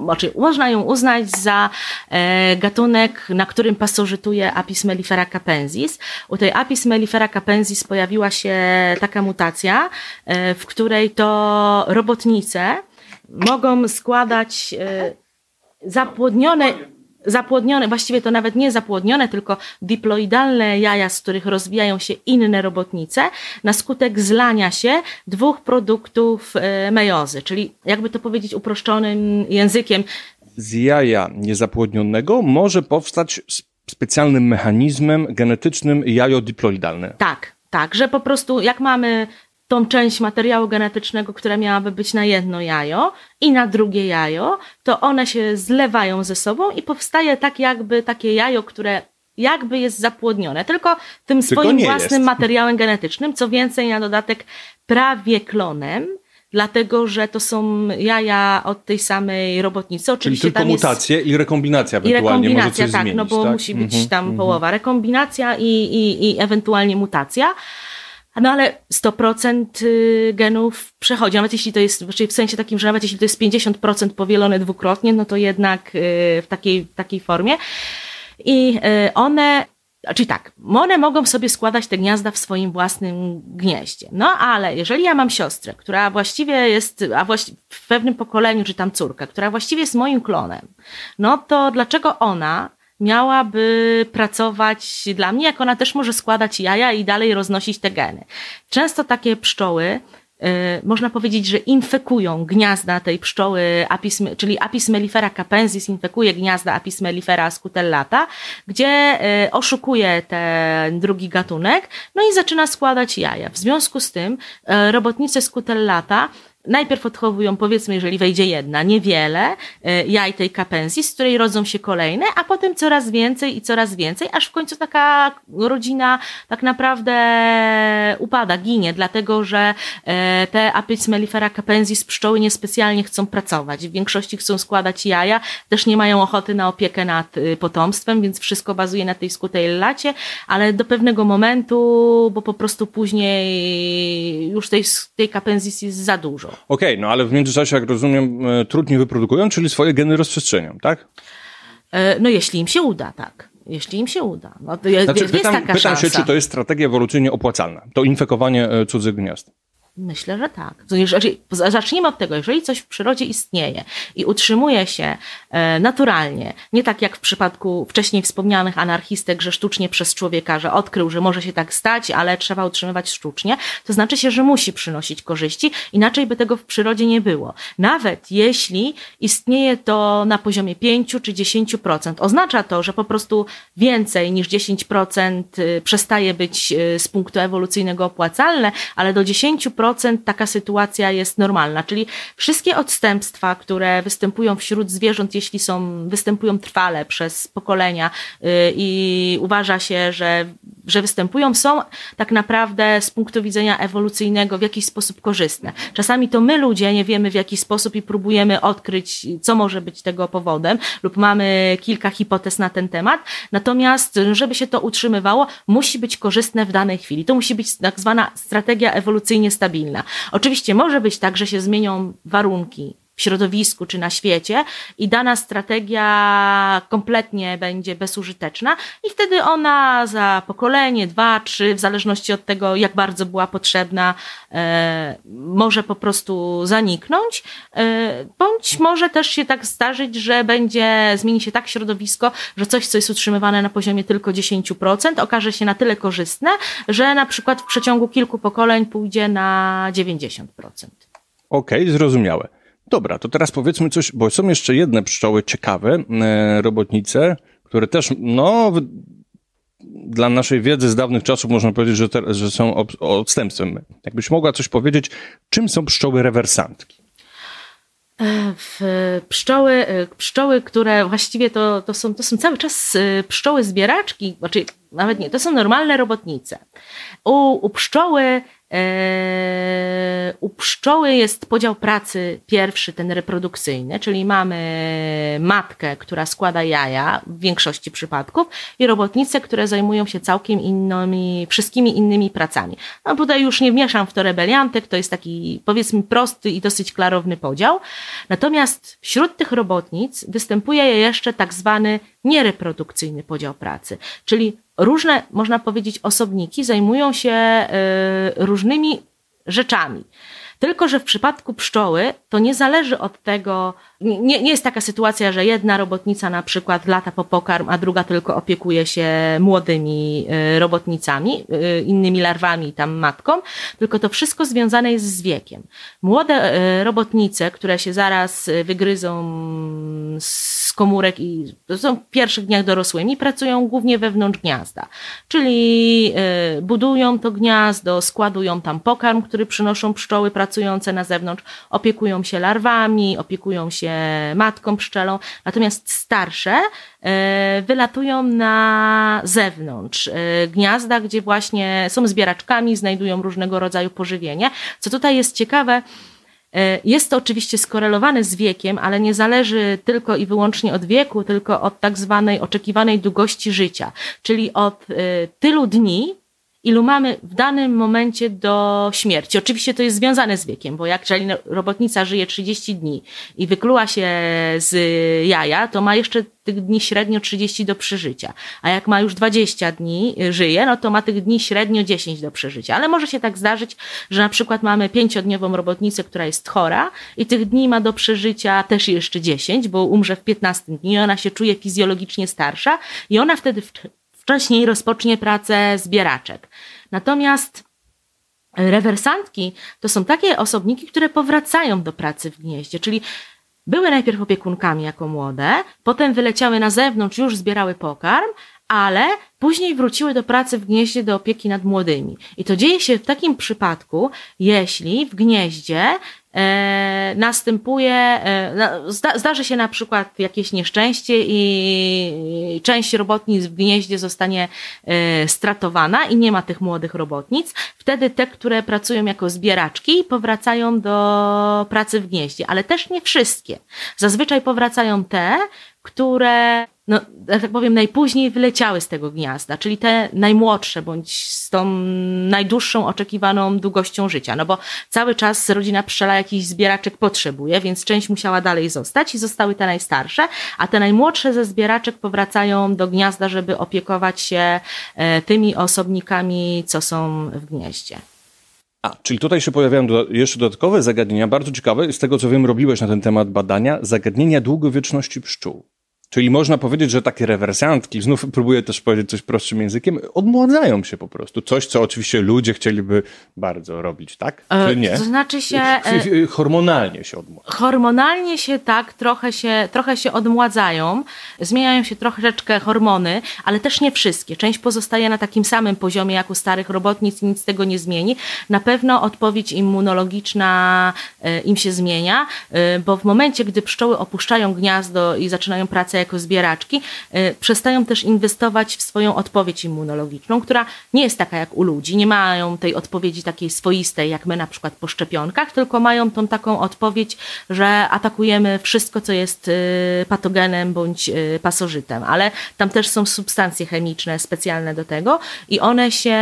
znaczy można ją uznać za gatunek, na którym pasożytuje Apis mellifera capensis. U tej Apis mellifera capensis pojawiła się taka mutacja, w której to robotnice mogą składać e, zapłodnione, zapłodnione, właściwie to nawet nie zapłodnione, tylko diploidalne jaja, z których rozwijają się inne robotnice, na skutek zlania się dwóch produktów e, mejozy, czyli jakby to powiedzieć uproszczonym językiem. Z jaja niezapłodnionego może powstać specjalnym mechanizmem genetycznym jajo diploidalne. Tak, tak, że po prostu jak mamy tą część materiału genetycznego, która miałaby być na jedno jajo i na drugie jajo, to one się zlewają ze sobą i powstaje tak jakby takie jajo, które jakby jest zapłodnione, tylko tym tylko swoim własnym jest. materiałem genetycznym, co więcej na dodatek prawie klonem, dlatego że to są jaja od tej samej robotnicy. Oczywiście Czyli tylko mutacje i rekombinacja ewentualnie I rekombinacja, może coś tak, zmienić, no bo tak? musi być mm -hmm, tam mm -hmm. połowa. Rekombinacja i, i, i ewentualnie mutacja. No ale 100% y, genów przechodzi, nawet jeśli to jest, czyli w sensie takim, że nawet jeśli to jest 50% powielone dwukrotnie, no to jednak y, w takiej, takiej formie. I y, one Czyli tak, one mogą sobie składać te gniazda w swoim własnym gnieździe. No ale jeżeli ja mam siostrę, która właściwie jest, a właściwie w pewnym pokoleniu, czy tam córka, która właściwie jest moim klonem, no to dlaczego ona miałaby pracować dla mnie, jak ona też może składać jaja i dalej roznosić te geny. Często takie pszczoły y, można powiedzieć, że infekują gniazda tej pszczoły, apis, czyli Apis mellifera capensis infekuje gniazda Apis mellifera scutellata, gdzie y, oszukuje ten drugi gatunek, no i zaczyna składać jaja. W związku z tym y, robotnice scutellata najpierw odchowują, powiedzmy, jeżeli wejdzie jedna, niewiele e, jaj tej kapensji, z której rodzą się kolejne, a potem coraz więcej i coraz więcej, aż w końcu taka rodzina tak naprawdę upada, ginie, dlatego że e, te Apis mellifera capensis pszczoły niespecjalnie chcą pracować. W większości chcą składać jaja, też nie mają ochoty na opiekę nad y, potomstwem, więc wszystko bazuje na tej skutej lacie, ale do pewnego momentu, bo po prostu później już tej, tej capensis jest za dużo. Okej, okay, no ale w międzyczasie, jak rozumiem, e, trudniej wyprodukują, czyli swoje geny rozprzestrzenią, tak? E, no jeśli im się uda, tak. Jeśli im się uda. No, to jest, znaczy, jest pytam, taka pytam szansa. się, czy to jest strategia ewolucyjnie opłacalna, to infekowanie e, cudzych gniazd. Myślę, że tak. Jeżeli, zacznijmy od tego, jeżeli coś w przyrodzie istnieje i utrzymuje się e, naturalnie, nie tak jak w przypadku wcześniej wspomnianych anarchistek, że sztucznie przez człowieka, że odkrył, że może się tak stać, ale trzeba utrzymywać sztucznie, to znaczy się, że musi przynosić korzyści, inaczej by tego w przyrodzie nie było. Nawet jeśli istnieje to na poziomie 5 czy 10%, oznacza to, że po prostu więcej niż 10% y, przestaje być y, z punktu ewolucyjnego opłacalne, ale do 10% taka sytuacja jest normalna. Czyli wszystkie odstępstwa, które występują wśród zwierząt, jeśli są, występują trwale przez pokolenia yy, i uważa się, że, że występują, są tak naprawdę z punktu widzenia ewolucyjnego w jakiś sposób korzystne. Czasami to my ludzie nie wiemy w jaki sposób i próbujemy odkryć, co może być tego powodem, lub mamy kilka hipotez na ten temat. Natomiast, żeby się to utrzymywało, musi być korzystne w danej chwili. To musi być tak zwana strategia ewolucyjnie stabilna. Oczywiście może być tak, że się zmienią warunki w środowisku czy na świecie i dana strategia kompletnie będzie bezużyteczna i wtedy ona za pokolenie, dwa, trzy, w zależności od tego, jak bardzo była potrzebna, e, może po prostu zaniknąć, e, bądź może też się tak zdarzyć, że będzie, zmieni się tak środowisko, że coś, co jest utrzymywane na poziomie tylko 10%, okaże się na tyle korzystne, że na przykład w przeciągu kilku pokoleń pójdzie na 90%. Okej, okay, zrozumiałe. Dobra, to teraz powiedzmy coś, bo są jeszcze jedne pszczoły ciekawe, e, robotnice, które też, no, dla naszej wiedzy z dawnych czasów można powiedzieć, że, te, że są odstępstwem. Jakbyś mogła coś powiedzieć, czym są pszczoły rewersantki? E, w pszczoły, e, pszczoły, które właściwie to, to, są, to są cały czas pszczoły zbieraczki, znaczy nawet nie, to są normalne robotnice. U, u pszczoły u pszczoły jest podział pracy pierwszy, ten reprodukcyjny, czyli mamy matkę, która składa jaja w większości przypadków i robotnice, które zajmują się całkiem innymi, wszystkimi innymi pracami. No tutaj już nie mieszam w to rebeliantek, to jest taki powiedzmy prosty i dosyć klarowny podział. Natomiast wśród tych robotnic występuje jeszcze tak zwany niereprodukcyjny podział pracy, czyli różne, można powiedzieć, osobniki zajmują się e, różnymi rzeczami. Tylko, że w przypadku pszczoły to nie zależy od tego, nie, nie jest taka sytuacja, że jedna robotnica na przykład lata po pokarm, a druga tylko opiekuje się młodymi e, robotnicami, e, innymi larwami, tam matką, tylko to wszystko związane jest z wiekiem. Młode robotnice, które się zaraz wygryzą z komórek i są w pierwszych dniach dorosłymi, pracują głównie wewnątrz gniazda. Czyli y, budują to gniazdo, składują tam pokarm, który przynoszą pszczoły pracujące na zewnątrz, opiekują się larwami, opiekują się matką pszczelą. Natomiast starsze y, wylatują na zewnątrz y, gniazda, gdzie właśnie są zbieraczkami, znajdują różnego rodzaju pożywienie. Co tutaj jest ciekawe, E, jest to oczywiście skorelowane z wiekiem, ale nie zależy tylko i wyłącznie od wieku, tylko od tak zwanej oczekiwanej długości życia, czyli od e, tylu dni, ilu mamy w danym momencie do śmierci. Oczywiście to jest związane z wiekiem, bo jak jeżeli robotnica żyje 30 dni i wykluła się z jaja, to ma jeszcze tych dni średnio 30 do przeżycia. A jak ma już 20 dni, y, żyje, no to ma tych dni średnio 10 do przeżycia. Ale może się tak zdarzyć, że na przykład mamy pięciodniową robotnicę, która jest chora i tych dni ma do przeżycia też jeszcze 10, bo umrze w 15 dni i ona się czuje fizjologicznie starsza i ona wtedy wcześniej rozpocznie pracę zbieraczek. Natomiast rewersantki to są takie osobniki, które powracają do pracy w gnieździe, czyli były najpierw opiekunkami jako młode, potem wyleciały na zewnątrz, już zbierały pokarm, ale później wróciły do pracy w gnieździe do opieki nad młodymi. I to dzieje się w takim przypadku, jeśli w gnieździe e, następuje, e, zda, zdarzy się na przykład jakieś nieszczęście i część robotnic w gnieździe zostanie e, stratowana i nie ma tych młodych robotnic. Wtedy te, które pracują jako zbieraczki, powracają do pracy w gnieździe, ale też nie wszystkie. Zazwyczaj powracają te, które no, tak powiem, najpóźniej wyleciały z tego gniazda, czyli te najmłodsze, bądź z tą najdłuższą oczekiwaną długością życia, no bo cały czas rodzina pszczela jakiś zbieraczek potrzebuje, więc część musiała dalej zostać i zostały te najstarsze, a te najmłodsze ze zbieraczek powracają do gniazda, żeby opiekować się e, tymi osobnikami, co są w gnieździe. A, czyli tutaj się pojawiają do, jeszcze dodatkowe zagadnienia, bardzo ciekawe. Z tego co wiem, robiłeś na ten temat badania, zagadnienia długowieczności pszczół. Czyli można powiedzieć, że takie rewersantki, znów próbuję też powiedzieć coś prostszym językiem, odmładzają się po prostu. Coś, co oczywiście ludzie chcieliby bardzo robić, tak? E, Czy nie? To znaczy się... e, Hormonalnie się odmładzają. Hormonalnie się tak, trochę się, trochę się odmładzają, zmieniają się troszeczkę hormony, ale też nie wszystkie. Część pozostaje na takim samym poziomie jak u starych robotnic i nic tego nie zmieni. Na pewno odpowiedź immunologiczna e, im się zmienia, e, bo w momencie, gdy pszczoły opuszczają gniazdo i zaczynają pracę jako zbieraczki, e, przestają też inwestować w swoją odpowiedź immunologiczną, która nie jest taka jak u ludzi. Nie mają tej odpowiedzi takiej swoistej, jak my na przykład po szczepionkach, tylko mają tą taką odpowiedź, że atakujemy wszystko, co jest y, patogenem bądź y, pasożytem, ale tam też są substancje chemiczne specjalne do tego i one się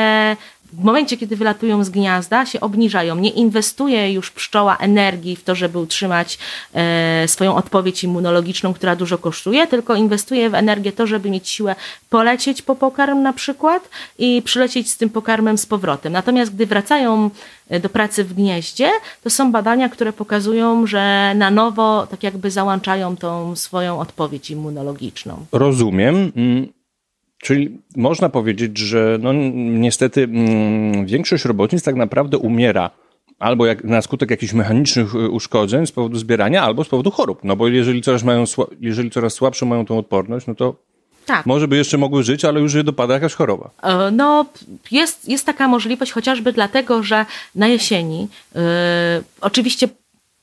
w momencie, kiedy wylatują z gniazda, się obniżają. Nie inwestuje już pszczoła energii w to, żeby utrzymać e, swoją odpowiedź immunologiczną, która dużo kosztuje, tylko inwestuje w energię to, żeby mieć siłę polecieć po pokarm na przykład i przylecieć z tym pokarmem z powrotem. Natomiast gdy wracają e, do pracy w gnieździe, to są badania, które pokazują, że na nowo tak jakby załączają tą swoją odpowiedź immunologiczną. Rozumiem. Czyli można powiedzieć, że no, niestety mm, większość robotnic tak naprawdę umiera albo jak, na skutek jakichś mechanicznych y, uszkodzeń z powodu zbierania, albo z powodu chorób. No bo jeżeli coraz, mają, jeżeli coraz słabszą mają tą odporność, no to tak. Może by jeszcze mogły żyć, ale już je dopada jakaś choroba. E, no, jest, jest taka możliwość chociażby dlatego, że na jesieni, yy, oczywiście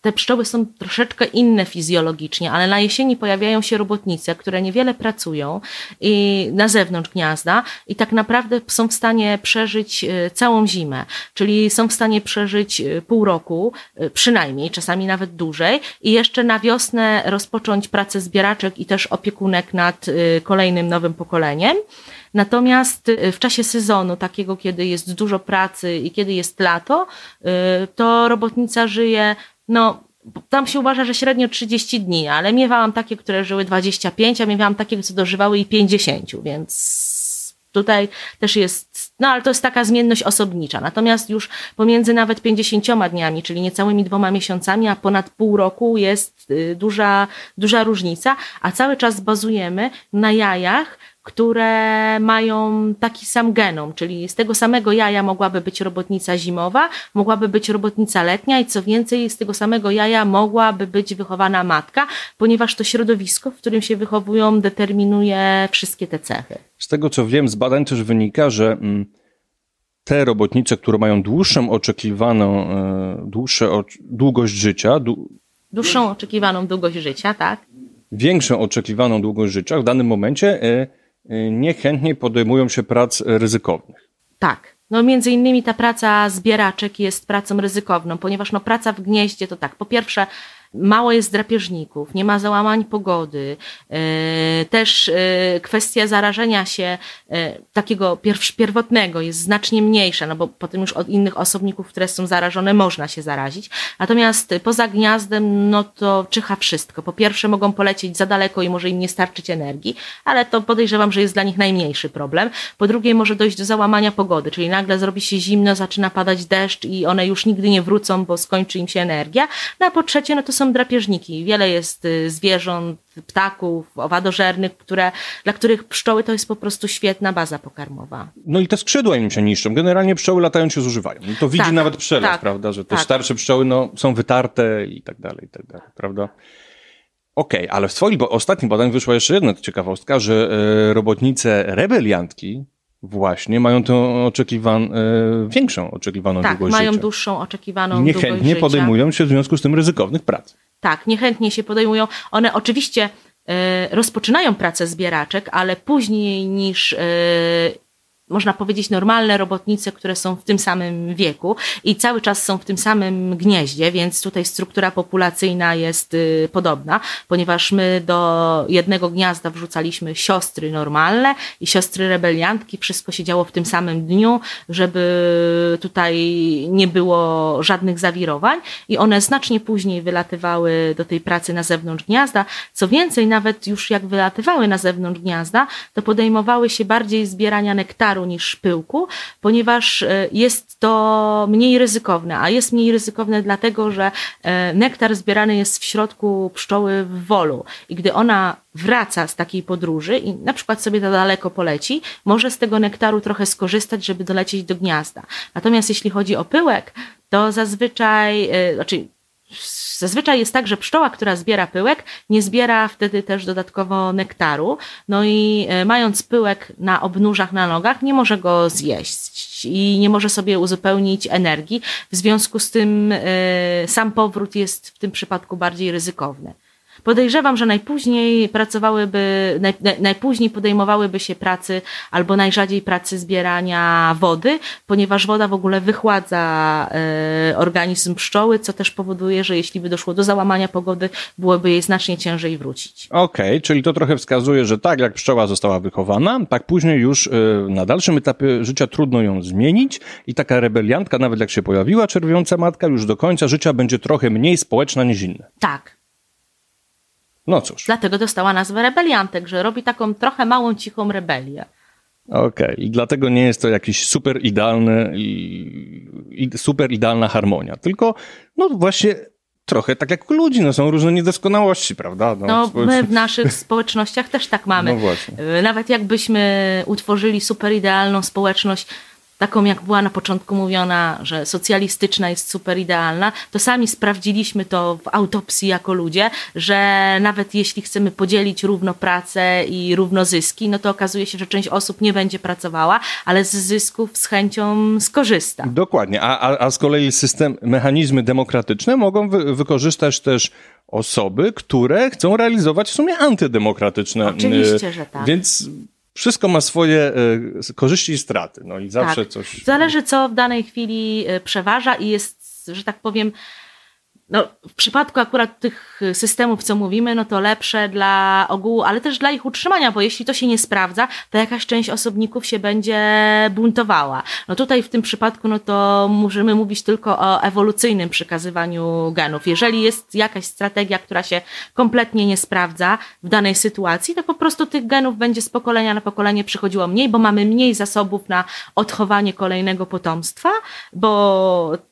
te pszczoły są troszeczkę inne fizjologicznie, ale na jesieni pojawiają się robotnice, które niewiele pracują i na zewnątrz gniazda i tak naprawdę są w stanie przeżyć e, całą zimę, czyli są w stanie przeżyć e, pół roku, e, przynajmniej, czasami nawet dłużej i jeszcze na wiosnę rozpocząć pracę zbieraczek i też opiekunek nad kolejnym nowym pokoleniem. Natomiast w czasie sezonu, takiego kiedy jest dużo pracy i kiedy jest lato, to robotnica żyje no, tam się uważa, że średnio 30 dni, ale miewałam takie, które żyły 25, a miewałam takie, które dożywały i 50, więc tutaj też jest, no ale to jest taka zmienność osobnicza. Natomiast już pomiędzy nawet 50 dniami, czyli niecałymi dwoma miesiącami, a ponad pół roku jest y, duża, duża różnica, a cały czas bazujemy na jajach, które mają taki sam genom, czyli z tego samego jaja mogłaby być robotnica zimowa, mogłaby być robotnica letnia i co więcej, z tego samego jaja mogłaby być wychowana matka, ponieważ to środowisko, w którym się wychowują, determinuje wszystkie te cechy. Z tego co wiem, z badań też wynika, że mm, te robotnice, które mają dłuższą oczekiwaną, e, dłuższe, długość życia, dłuższą oczekiwaną długość życia, tak? Większą oczekiwaną długość życia w danym momencie Y, niechętnie podejmują się prac ryzykownych. Tak. No między innymi ta praca zbieraczek jest pracą ryzykowną, ponieważ no praca w gnieździe to tak, po pierwsze mało jest drapieżników, nie ma załamań pogody, e, też e, kwestia zarażenia się e, takiego pierwotnego jest znacznie mniejsza, no bo potem już od innych osobników, które są zarażone, można się zarazić. Natomiast poza gniazdem, no to czyha wszystko. Po pierwsze mogą polecieć za daleko i może im nie starczyć energii, ale to podejrzewam, że jest dla nich najmniejszy problem. Po drugie może dojść do załamania pogody, czyli nagle zrobi się zimno, zaczyna padać deszcz i one już nigdy nie wrócą, bo skończy im się energia. No a po trzecie, no to są drapieżniki. Wiele jest y, zwierząt, ptaków, owadożernych, które, dla których pszczoły to jest po prostu świetna baza pokarmowa. No i te skrzydła im się niszczą. Generalnie pszczoły latając się zużywają. No to widzi tak, nawet przelot, tak, prawda, że te tak. starsze pszczoły no, są wytarte i tak dalej, i tak dalej, prawda? Okej, okay, ale w swoim ostatnim badaniu wyszła jeszcze jedna ciekawostka, że e, robotnice rebeliantki właśnie mają tę oczekiwan, e, większą oczekiwaną tak, długość mają życia. dłuższą oczekiwaną niechętnie długość życia. podejmują się w związku z tym ryzykownych prac. Tak, niechętnie się podejmują. One oczywiście e, rozpoczynają pracę zbieraczek, ale później niż e, można powiedzieć, normalne robotnice, które są w tym samym wieku i cały czas są w tym samym gnieździe, więc tutaj struktura populacyjna jest y, podobna, ponieważ my do jednego gniazda wrzucaliśmy siostry normalne i siostry rebeliantki. Wszystko się działo w tym samym dniu, żeby tutaj nie było żadnych zawirowań i one znacznie później wylatywały do tej pracy na zewnątrz gniazda. Co więcej, nawet już jak wylatywały na zewnątrz gniazda, to podejmowały się bardziej zbierania nektaru niż pyłku, ponieważ e, jest to mniej ryzykowne, a jest mniej ryzykowne dlatego, że e, nektar zbierany jest w środku pszczoły w wolu i gdy ona wraca z takiej podróży i na przykład sobie to daleko poleci, może z tego nektaru trochę skorzystać, żeby dolecieć do gniazda. Natomiast jeśli chodzi o pyłek, to zazwyczaj, znaczy Zazwyczaj jest tak, że pszczoła, która zbiera pyłek, nie zbiera wtedy też dodatkowo nektaru. No i e, mając pyłek na obnóżach na nogach, nie może go zjeść i nie może sobie uzupełnić energii. W związku z tym e, sam powrót jest w tym przypadku bardziej ryzykowny. Podejrzewam, że najpóźniej pracowałyby, naj, najpóźniej podejmowałyby się pracy albo najrzadziej pracy zbierania wody, ponieważ woda w ogóle wychładza e, organizm pszczoły, co też powoduje, że jeśli by doszło do załamania pogody, byłoby jej znacznie ciężej wrócić. Okej, okay, czyli to trochę wskazuje, że tak jak pszczoła została wychowana, tak później już e, na dalszym etapie życia trudno ją zmienić i taka rebeliantka, nawet jak się pojawiła czerwiąca matka, już do końca życia będzie trochę mniej społeczna niż inne. Tak, no cóż. Dlatego dostała nazwę rebeliantek, że robi taką trochę małą, cichą rebelię. Okej, okay. i dlatego nie jest to jakiś super idealny i, super idealna harmonia, tylko no właśnie trochę tak jak u ludzi, no są różne niedoskonałości, prawda? No, no my w naszych społecznościach też tak mamy. No właśnie. Nawet jakbyśmy utworzyli super idealną społeczność, taką jak była na początku mówiona, że socjalistyczna jest super idealna, to sami sprawdziliśmy to w autopsji jako ludzie, że nawet jeśli chcemy podzielić równo pracę i równo zyski, no to okazuje się, że część osób nie będzie pracowała, ale z zysków z chęcią skorzysta. Dokładnie, a, a, a z kolei system, mechanizmy demokratyczne mogą wy, wykorzystać też osoby, które chcą realizować w sumie antydemokratyczne. Oczywiście, że tak. Więc wszystko ma swoje y, korzyści i straty. No i zawsze tak. coś. Zależy, co w danej chwili e, przeważa i jest, że tak powiem, no, w przypadku akurat tych systemów, co mówimy, no to lepsze dla ogółu, ale też dla ich utrzymania, bo jeśli to się nie sprawdza, to jakaś część osobników się będzie buntowała. No tutaj w tym przypadku, no to możemy mówić tylko o ewolucyjnym przekazywaniu genów. Jeżeli jest jakaś strategia, która się kompletnie nie sprawdza w danej sytuacji, to po prostu tych genów będzie z pokolenia na pokolenie przychodziło mniej, bo mamy mniej zasobów na odchowanie kolejnego potomstwa, bo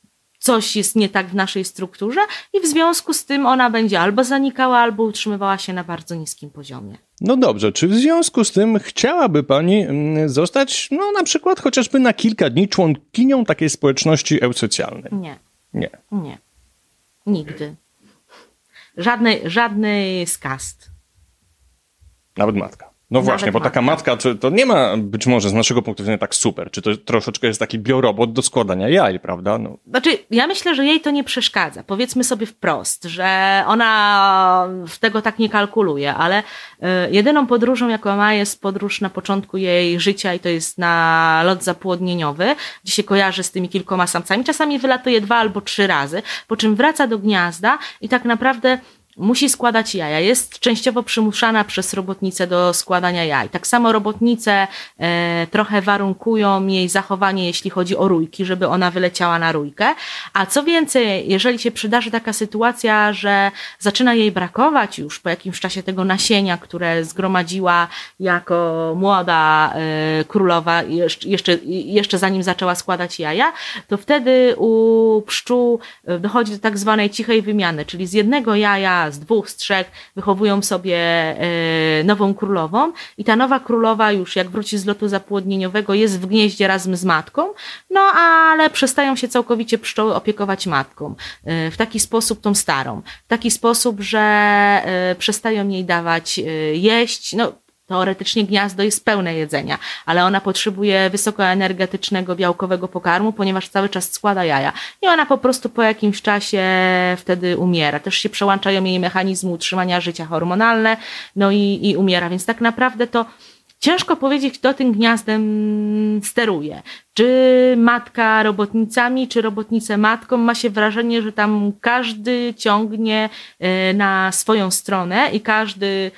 coś jest nie tak w naszej strukturze i w związku z tym ona będzie albo zanikała, albo utrzymywała się na bardzo niskim poziomie. No dobrze, czy w związku z tym chciałaby Pani mm, zostać, no na przykład chociażby na kilka dni członkinią takiej społeczności eusocjalnej? Nie. Nie. Nie. Nigdy. Żadnej, żadnej z kast. Nawet matka. No właśnie, bo taka matka to, to, nie ma być może z naszego punktu widzenia tak super. Czy to troszeczkę jest taki biorobot do składania jaj, prawda? No. Znaczy, ja myślę, że jej to nie przeszkadza. Powiedzmy sobie wprost, że ona w tego tak nie kalkuluje, ale y, jedyną podróżą, jaką ma, jest podróż na początku jej życia i to jest na lot zapłodnieniowy, gdzie się kojarzy z tymi kilkoma samcami. Czasami wylatuje dwa albo trzy razy, po czym wraca do gniazda i tak naprawdę musi składać jaja. Jest częściowo przymuszana przez robotnicę do składania jaj. Tak samo robotnice e, trochę warunkują jej zachowanie, jeśli chodzi o rójki, żeby ona wyleciała na rójkę. A co więcej, jeżeli się przydarzy taka sytuacja, że zaczyna jej brakować już po jakimś czasie tego nasienia, które zgromadziła jako młoda e, królowa, jeszcze, jeszcze zanim zaczęła składać jaja, to wtedy u pszczół e, dochodzi do tak zwanej cichej wymiany, czyli z jednego jaja z dwóch, z trzech wychowują sobie e, nową królową i ta nowa królowa już jak wróci z lotu zapłodnieniowego jest w gnieździe razem z matką, no ale przestają się całkowicie pszczoły opiekować matką. E, w taki sposób tą starą. W taki sposób, że e, przestają jej dawać jeść, no Teoretycznie gniazdo jest pełne jedzenia, ale ona potrzebuje wysokoenergetycznego białkowego pokarmu, ponieważ cały czas składa jaja. I ona po prostu po jakimś czasie wtedy umiera. Też się przełączają jej mechanizmy utrzymania życia hormonalne, no i, i umiera. Więc tak naprawdę to ciężko powiedzieć, kto tym gniazdem steruje. Czy matka robotnicami, czy robotnice matką. Ma się wrażenie, że tam każdy ciągnie e, na swoją stronę i każdy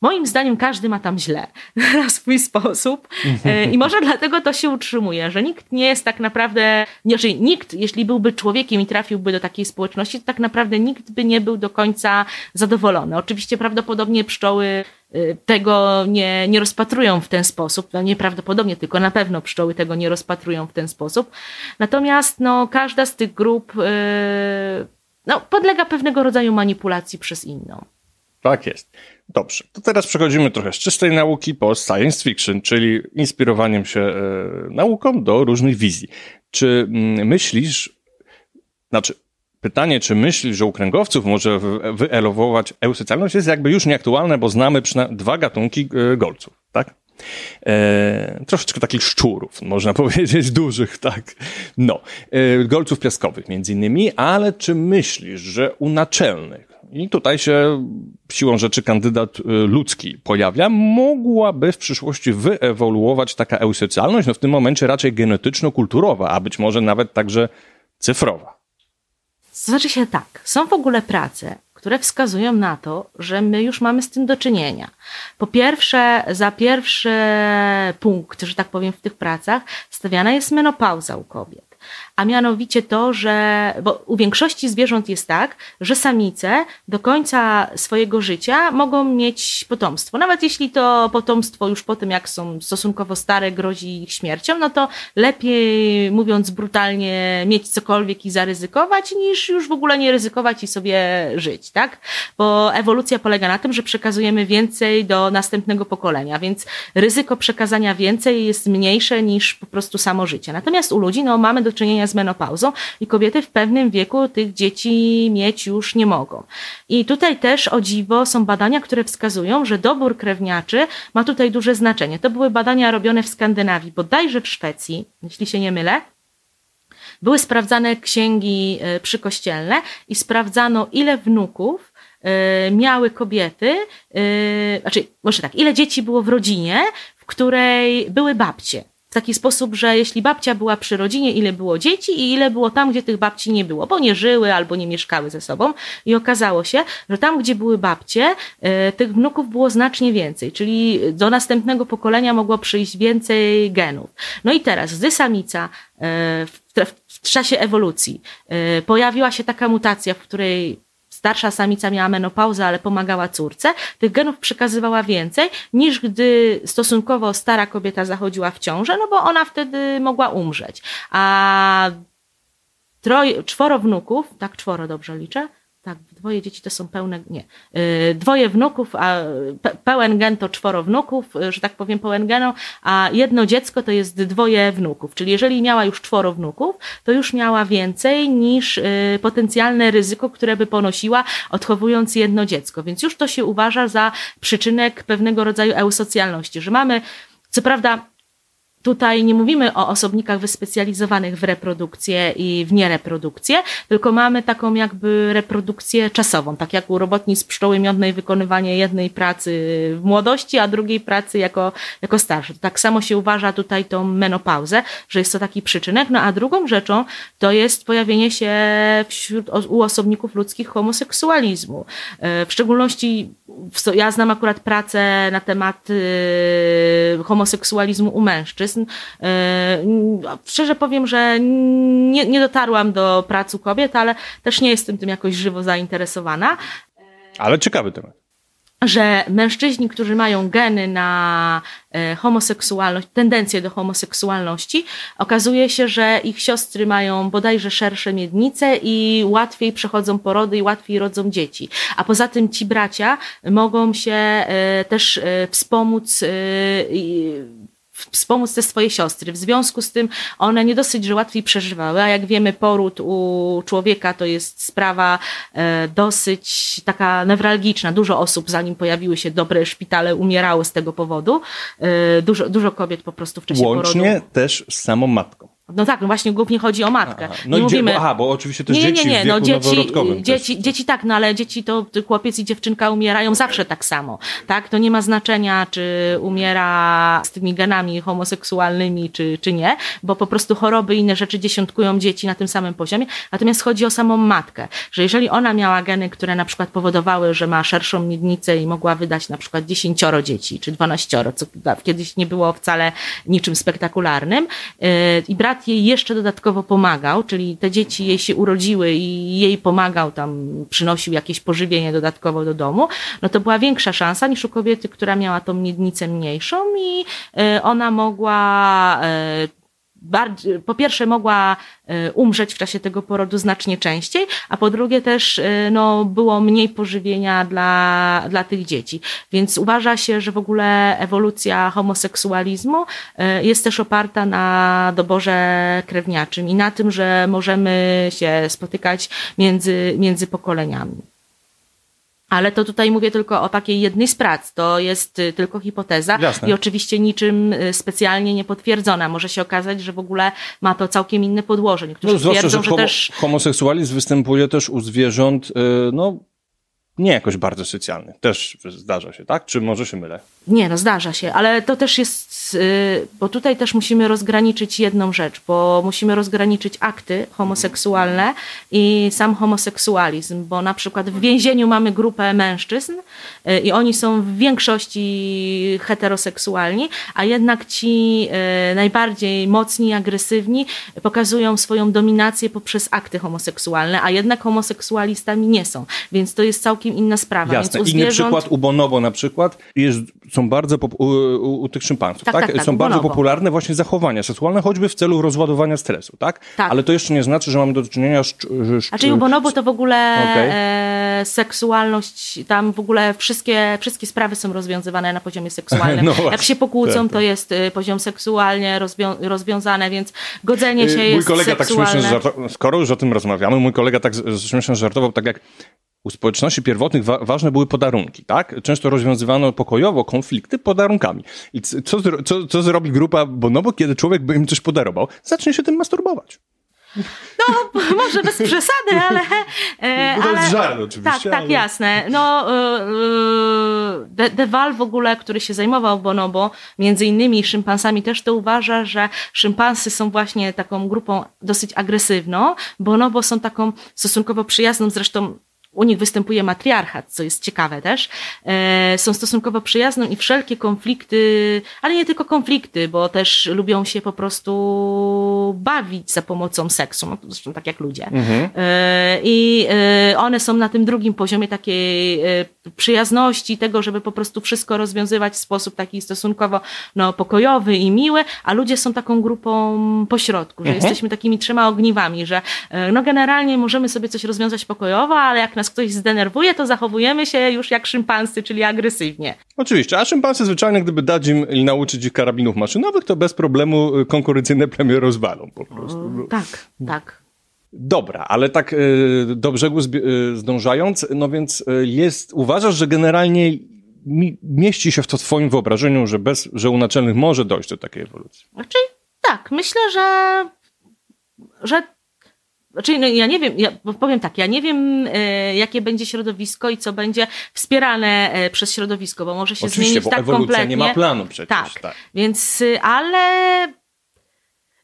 Moim zdaniem każdy ma tam źle na swój sposób e, i może dlatego to się utrzymuje, że nikt nie jest tak naprawdę, nie, że nikt, jeśli byłby człowiekiem i trafiłby do takiej społeczności, to tak naprawdę nikt by nie był do końca zadowolony. Oczywiście prawdopodobnie pszczoły y, tego nie, nie rozpatrują w ten sposób, no nieprawdopodobnie, tylko na pewno pszczoły tego nie rozpatrują w ten sposób. Natomiast no, każda z tych grup y, no, podlega pewnego rodzaju manipulacji przez inną. Tak jest. Dobrze, to teraz przechodzimy trochę z czystej nauki po science fiction, czyli inspirowaniem się e, nauką do różnych wizji. Czy mm, myślisz, znaczy pytanie, czy myślisz, że u kręgowców może wyelowować eusocjalność jest jakby już nieaktualne, bo znamy dwa gatunki e, golców, tak? E, troszeczkę takich szczurów, można powiedzieć, dużych, tak. No, e, golców piaskowych między innymi, ale czy myślisz, że u naczelnych, i tutaj się siłą rzeczy kandydat e, ludzki pojawia, mogłaby w przyszłości wyewoluować taka eusocjalność, no w tym momencie raczej genetyczno-kulturowa, a być może nawet także cyfrowa. Znaczy się tak, są w ogóle prace, które wskazują na to, że my już mamy z tym do czynienia. Po pierwsze, za pierwszy punkt, że tak powiem, w tych pracach stawiana jest menopauza u kobiet a mianowicie to, że bo u większości zwierząt jest tak, że samice do końca swojego życia mogą mieć potomstwo. Nawet jeśli to potomstwo już po tym, jak są stosunkowo stare, grozi ich śmiercią, no to lepiej, mówiąc brutalnie, mieć cokolwiek i zaryzykować, niż już w ogóle nie ryzykować i sobie żyć, tak? Bo ewolucja polega na tym, że przekazujemy więcej do następnego pokolenia, więc ryzyko przekazania więcej jest mniejsze niż po prostu samo życie. Natomiast u ludzi, no, mamy do czynienia z menopauzą i kobiety w pewnym wieku tych dzieci mieć już nie mogą. I tutaj też o dziwo są badania, które wskazują, że dobór krewniaczy ma tutaj duże znaczenie. To były badania robione w Skandynawii, bodajże w Szwecji, jeśli się nie mylę. Były sprawdzane księgi e, przykościelne i sprawdzano, ile wnuków e, miały kobiety, e, znaczy, może tak, ile dzieci było w rodzinie, w której były babcie w taki sposób, że jeśli babcia była przy rodzinie, ile było dzieci i ile było tam, gdzie tych babci nie było, bo nie żyły albo nie mieszkały ze sobą. I okazało się, że tam, gdzie były babcie, e, tych wnuków było znacznie więcej, czyli do następnego pokolenia mogło przyjść więcej genów. No i teraz, gdy samica e, w czasie ewolucji e, pojawiła się taka mutacja, w której starsza samica miała menopauzę, ale pomagała córce, tych genów przekazywała więcej, niż gdy stosunkowo stara kobieta zachodziła w ciążę, no bo ona wtedy mogła umrzeć. A troje, czworo wnuków, tak czworo dobrze liczę, tak, dwoje dzieci to są pełne, nie, y, dwoje wnuków, a pełen gen to czworo wnuków, y, że tak powiem pełen geną, a jedno dziecko to jest dwoje wnuków, czyli jeżeli miała już czworo wnuków, to już miała więcej niż y, potencjalne ryzyko, które by ponosiła odchowując jedno dziecko, więc już to się uważa za przyczynek pewnego rodzaju eusocjalności, że mamy co prawda Tutaj nie mówimy o osobnikach wyspecjalizowanych w reprodukcję i w niereprodukcję, tylko mamy taką jakby reprodukcję czasową, tak jak u robotnic pszczoły miodnej wykonywanie jednej pracy w młodości, a drugiej pracy jako, jako starszy. Tak samo się uważa tutaj tą menopauzę, że jest to taki przyczynek, no a drugą rzeczą to jest pojawienie się wśród, u osobników ludzkich homoseksualizmu. E, w szczególności ja znam akurat pracę na temat y, homoseksualizmu u mężczyzn. Y, szczerze powiem, że nie, nie dotarłam do pracy kobiet, ale też nie jestem tym jakoś żywo zainteresowana. Ale ciekawy temat że mężczyźni, którzy mają geny na e, homoseksualność, tendencję do homoseksualności, okazuje się, że ich siostry mają bodajże szersze miednice i łatwiej przechodzą porody i łatwiej rodzą dzieci. A poza tym ci bracia mogą się e, też e, wspomóc wspomóc te swoje siostry. W związku z tym one nie dosyć, że łatwiej przeżywały, a jak wiemy, poród u człowieka to jest sprawa e, dosyć taka newralgiczna. Dużo osób, zanim pojawiły się dobre szpitale, umierało z tego powodu. E, dużo, dużo kobiet po prostu w czasie Łącznie porodu. też z samą matką. No tak, no właśnie głównie chodzi o matkę. Aha. No nie mówimy... bo, aha, bo oczywiście też nie, dzieci nie, nie, no, dzieci, dzieci, dzieci tak, no ale dzieci to chłopiec i dziewczynka umierają zawsze tak samo. Tak, to nie ma znaczenia, czy umiera z tymi genami homoseksualnymi, czy, czy nie, bo po prostu choroby i inne rzeczy dziesiątkują dzieci na tym samym poziomie. Natomiast chodzi o samą matkę, że jeżeli ona miała geny, które na przykład powodowały, że ma szerszą miednicę i mogła wydać na przykład dziesięcioro dzieci, czy dwanaścioro, co kiedyś nie było wcale niczym spektakularnym, yy, i brat brat jej jeszcze dodatkowo pomagał, czyli te dzieci jej się urodziły i jej pomagał tam, przynosił jakieś pożywienie dodatkowo do domu, no to była większa szansa niż u kobiety, która miała tą miednicę mniejszą i e, ona mogła e, bardziej, po pierwsze mogła e, umrzeć w czasie tego porodu znacznie częściej, a po drugie też e, no, było mniej pożywienia dla, dla tych dzieci. Więc uważa się, że w ogóle ewolucja homoseksualizmu e, jest też oparta na doborze krewniaczym i na tym, że możemy się spotykać między, między pokoleniami. Ale to tutaj mówię tylko o takiej jednej z prac. To jest y, tylko hipoteza Jasne. i oczywiście niczym y, specjalnie nie potwierdzona. Może się okazać, że w ogóle ma to całkiem inne podłoże. Niektórzy No, zwłaszcza, twierdzą, że że też homoseksualizm występuje też u zwierząt, y, no, nie jakoś bardzo socjalnych. Też zdarza się, tak? Czy może się mylę? Nie, no zdarza się, ale to też jest, y, bo tutaj też musimy rozgraniczyć jedną rzecz, bo musimy rozgraniczyć akty homoseksualne i sam homoseksualizm, bo na przykład w więzieniu mamy grupę mężczyzn y, i oni są w większości heteroseksualni, a jednak ci y, najbardziej mocni, agresywni pokazują swoją dominację poprzez akty homoseksualne, a jednak homoseksualistami nie są, więc to jest całkiem inna sprawa. Jasne. Inny zwierząt... przykład u bonobo na przykład jest, są bardzo u, u, tych szympansów, tak? Tak, tak, tak, są bardzo popularne właśnie zachowania seksualne, choćby w celu rozładowania stresu, tak? Tak. Ale to jeszcze nie znaczy, że mamy do czynienia z... z A czyli u bonobo to w ogóle Okej. e, seksualność, tam w ogóle wszystkie, wszystkie sprawy są rozwiązywane na poziomie seksualnym. No Jak się pokłócą, tak, to jest e, poziom seksualnie rozwią rozwiązane, więc godzenie się Mój jest kolega tak seksualne. śmiesznie żartował, skoro już o tym rozmawiamy, mój kolega tak śmiesznie żartował, tak jak u społeczności pierwotnych wa ważne były podarunki, tak? Często rozwiązywano pokojowo konflikty podarunkami. I co, zro co, co zrobi grupa bonobo, kiedy człowiek by im coś podarował? Zacznie się tym masturbować. No, może bez przesady, ale... E, No to ale jest żart oczywiście, Tak, tak, jasne. No, e, e, De, De Waal w ogóle, który się zajmował bonobo, między innymi szympansami też to uważa, że szympansy są właśnie taką grupą dosyć agresywną. Bonobo są taką stosunkowo przyjazną, zresztą u nich występuje matriarchat, co jest ciekawe też. E, są stosunkowo przyjazną i wszelkie konflikty, ale nie tylko konflikty, bo też lubią się po prostu bawić za pomocą seksu, no zresztą tak jak ludzie. E, I e, one są na tym drugim poziomie takiej przyjazności, tego, żeby po prostu wszystko rozwiązywać w sposób taki stosunkowo no, pokojowy i miły, a ludzie są taką grupą pośrodku, że jesteśmy takimi trzema ogniwami, że e, no generalnie możemy sobie coś rozwiązać pokojowo, ale jak nas ktoś zdenerwuje, to zachowujemy się już jak szympansy, czyli agresywnie. Oczywiście, a szympansy zwyczajnie, gdyby dać im i nauczyć ich karabinów maszynowych, to bez problemu y, konkurencyjne plemię rozwalą po prostu. Tak, tak. Dobra, ale tak y, do brzegu y, zdążając, no więc y, jest, uważasz, że generalnie mi, mieści się w to twoim wyobrażeniu, że, bez, że u naczelnych może dojść do takiej ewolucji? Znaczy, tak, myślę, że, że znaczy, no, ja nie wiem, ja powiem tak, ja nie wiem, e, jakie będzie środowisko i co będzie wspierane e, przez środowisko, bo może się Oczywiście, zmienić bo tak ewolucja kompletnie. nie ma planu przecież. Tak, tak. więc, y, ale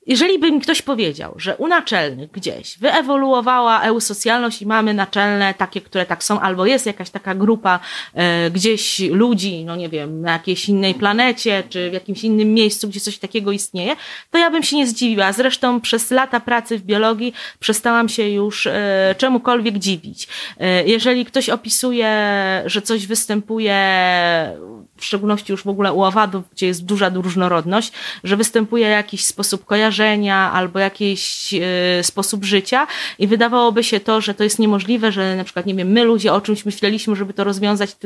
jeżeli by mi ktoś powiedział, że u naczelnych gdzieś wyewoluowała eusocjalność i mamy naczelne takie, które tak są, albo jest jakaś taka grupa e, gdzieś ludzi, no nie wiem, na jakiejś innej planecie, czy w jakimś innym miejscu, gdzie coś takiego istnieje, to ja bym się nie zdziwiła. Zresztą przez lata pracy w biologii przestałam się już e, czemukolwiek dziwić. E, jeżeli ktoś opisuje, że coś występuje, w szczególności już w ogóle u owadów, gdzie jest duża różnorodność, że występuje jakiś sposób kojarzenia albo jakiś e, sposób życia i wydawałoby się to, że to jest niemożliwe, że na przykład, nie wiem, my ludzie o czymś myśleliśmy, żeby to rozwiązać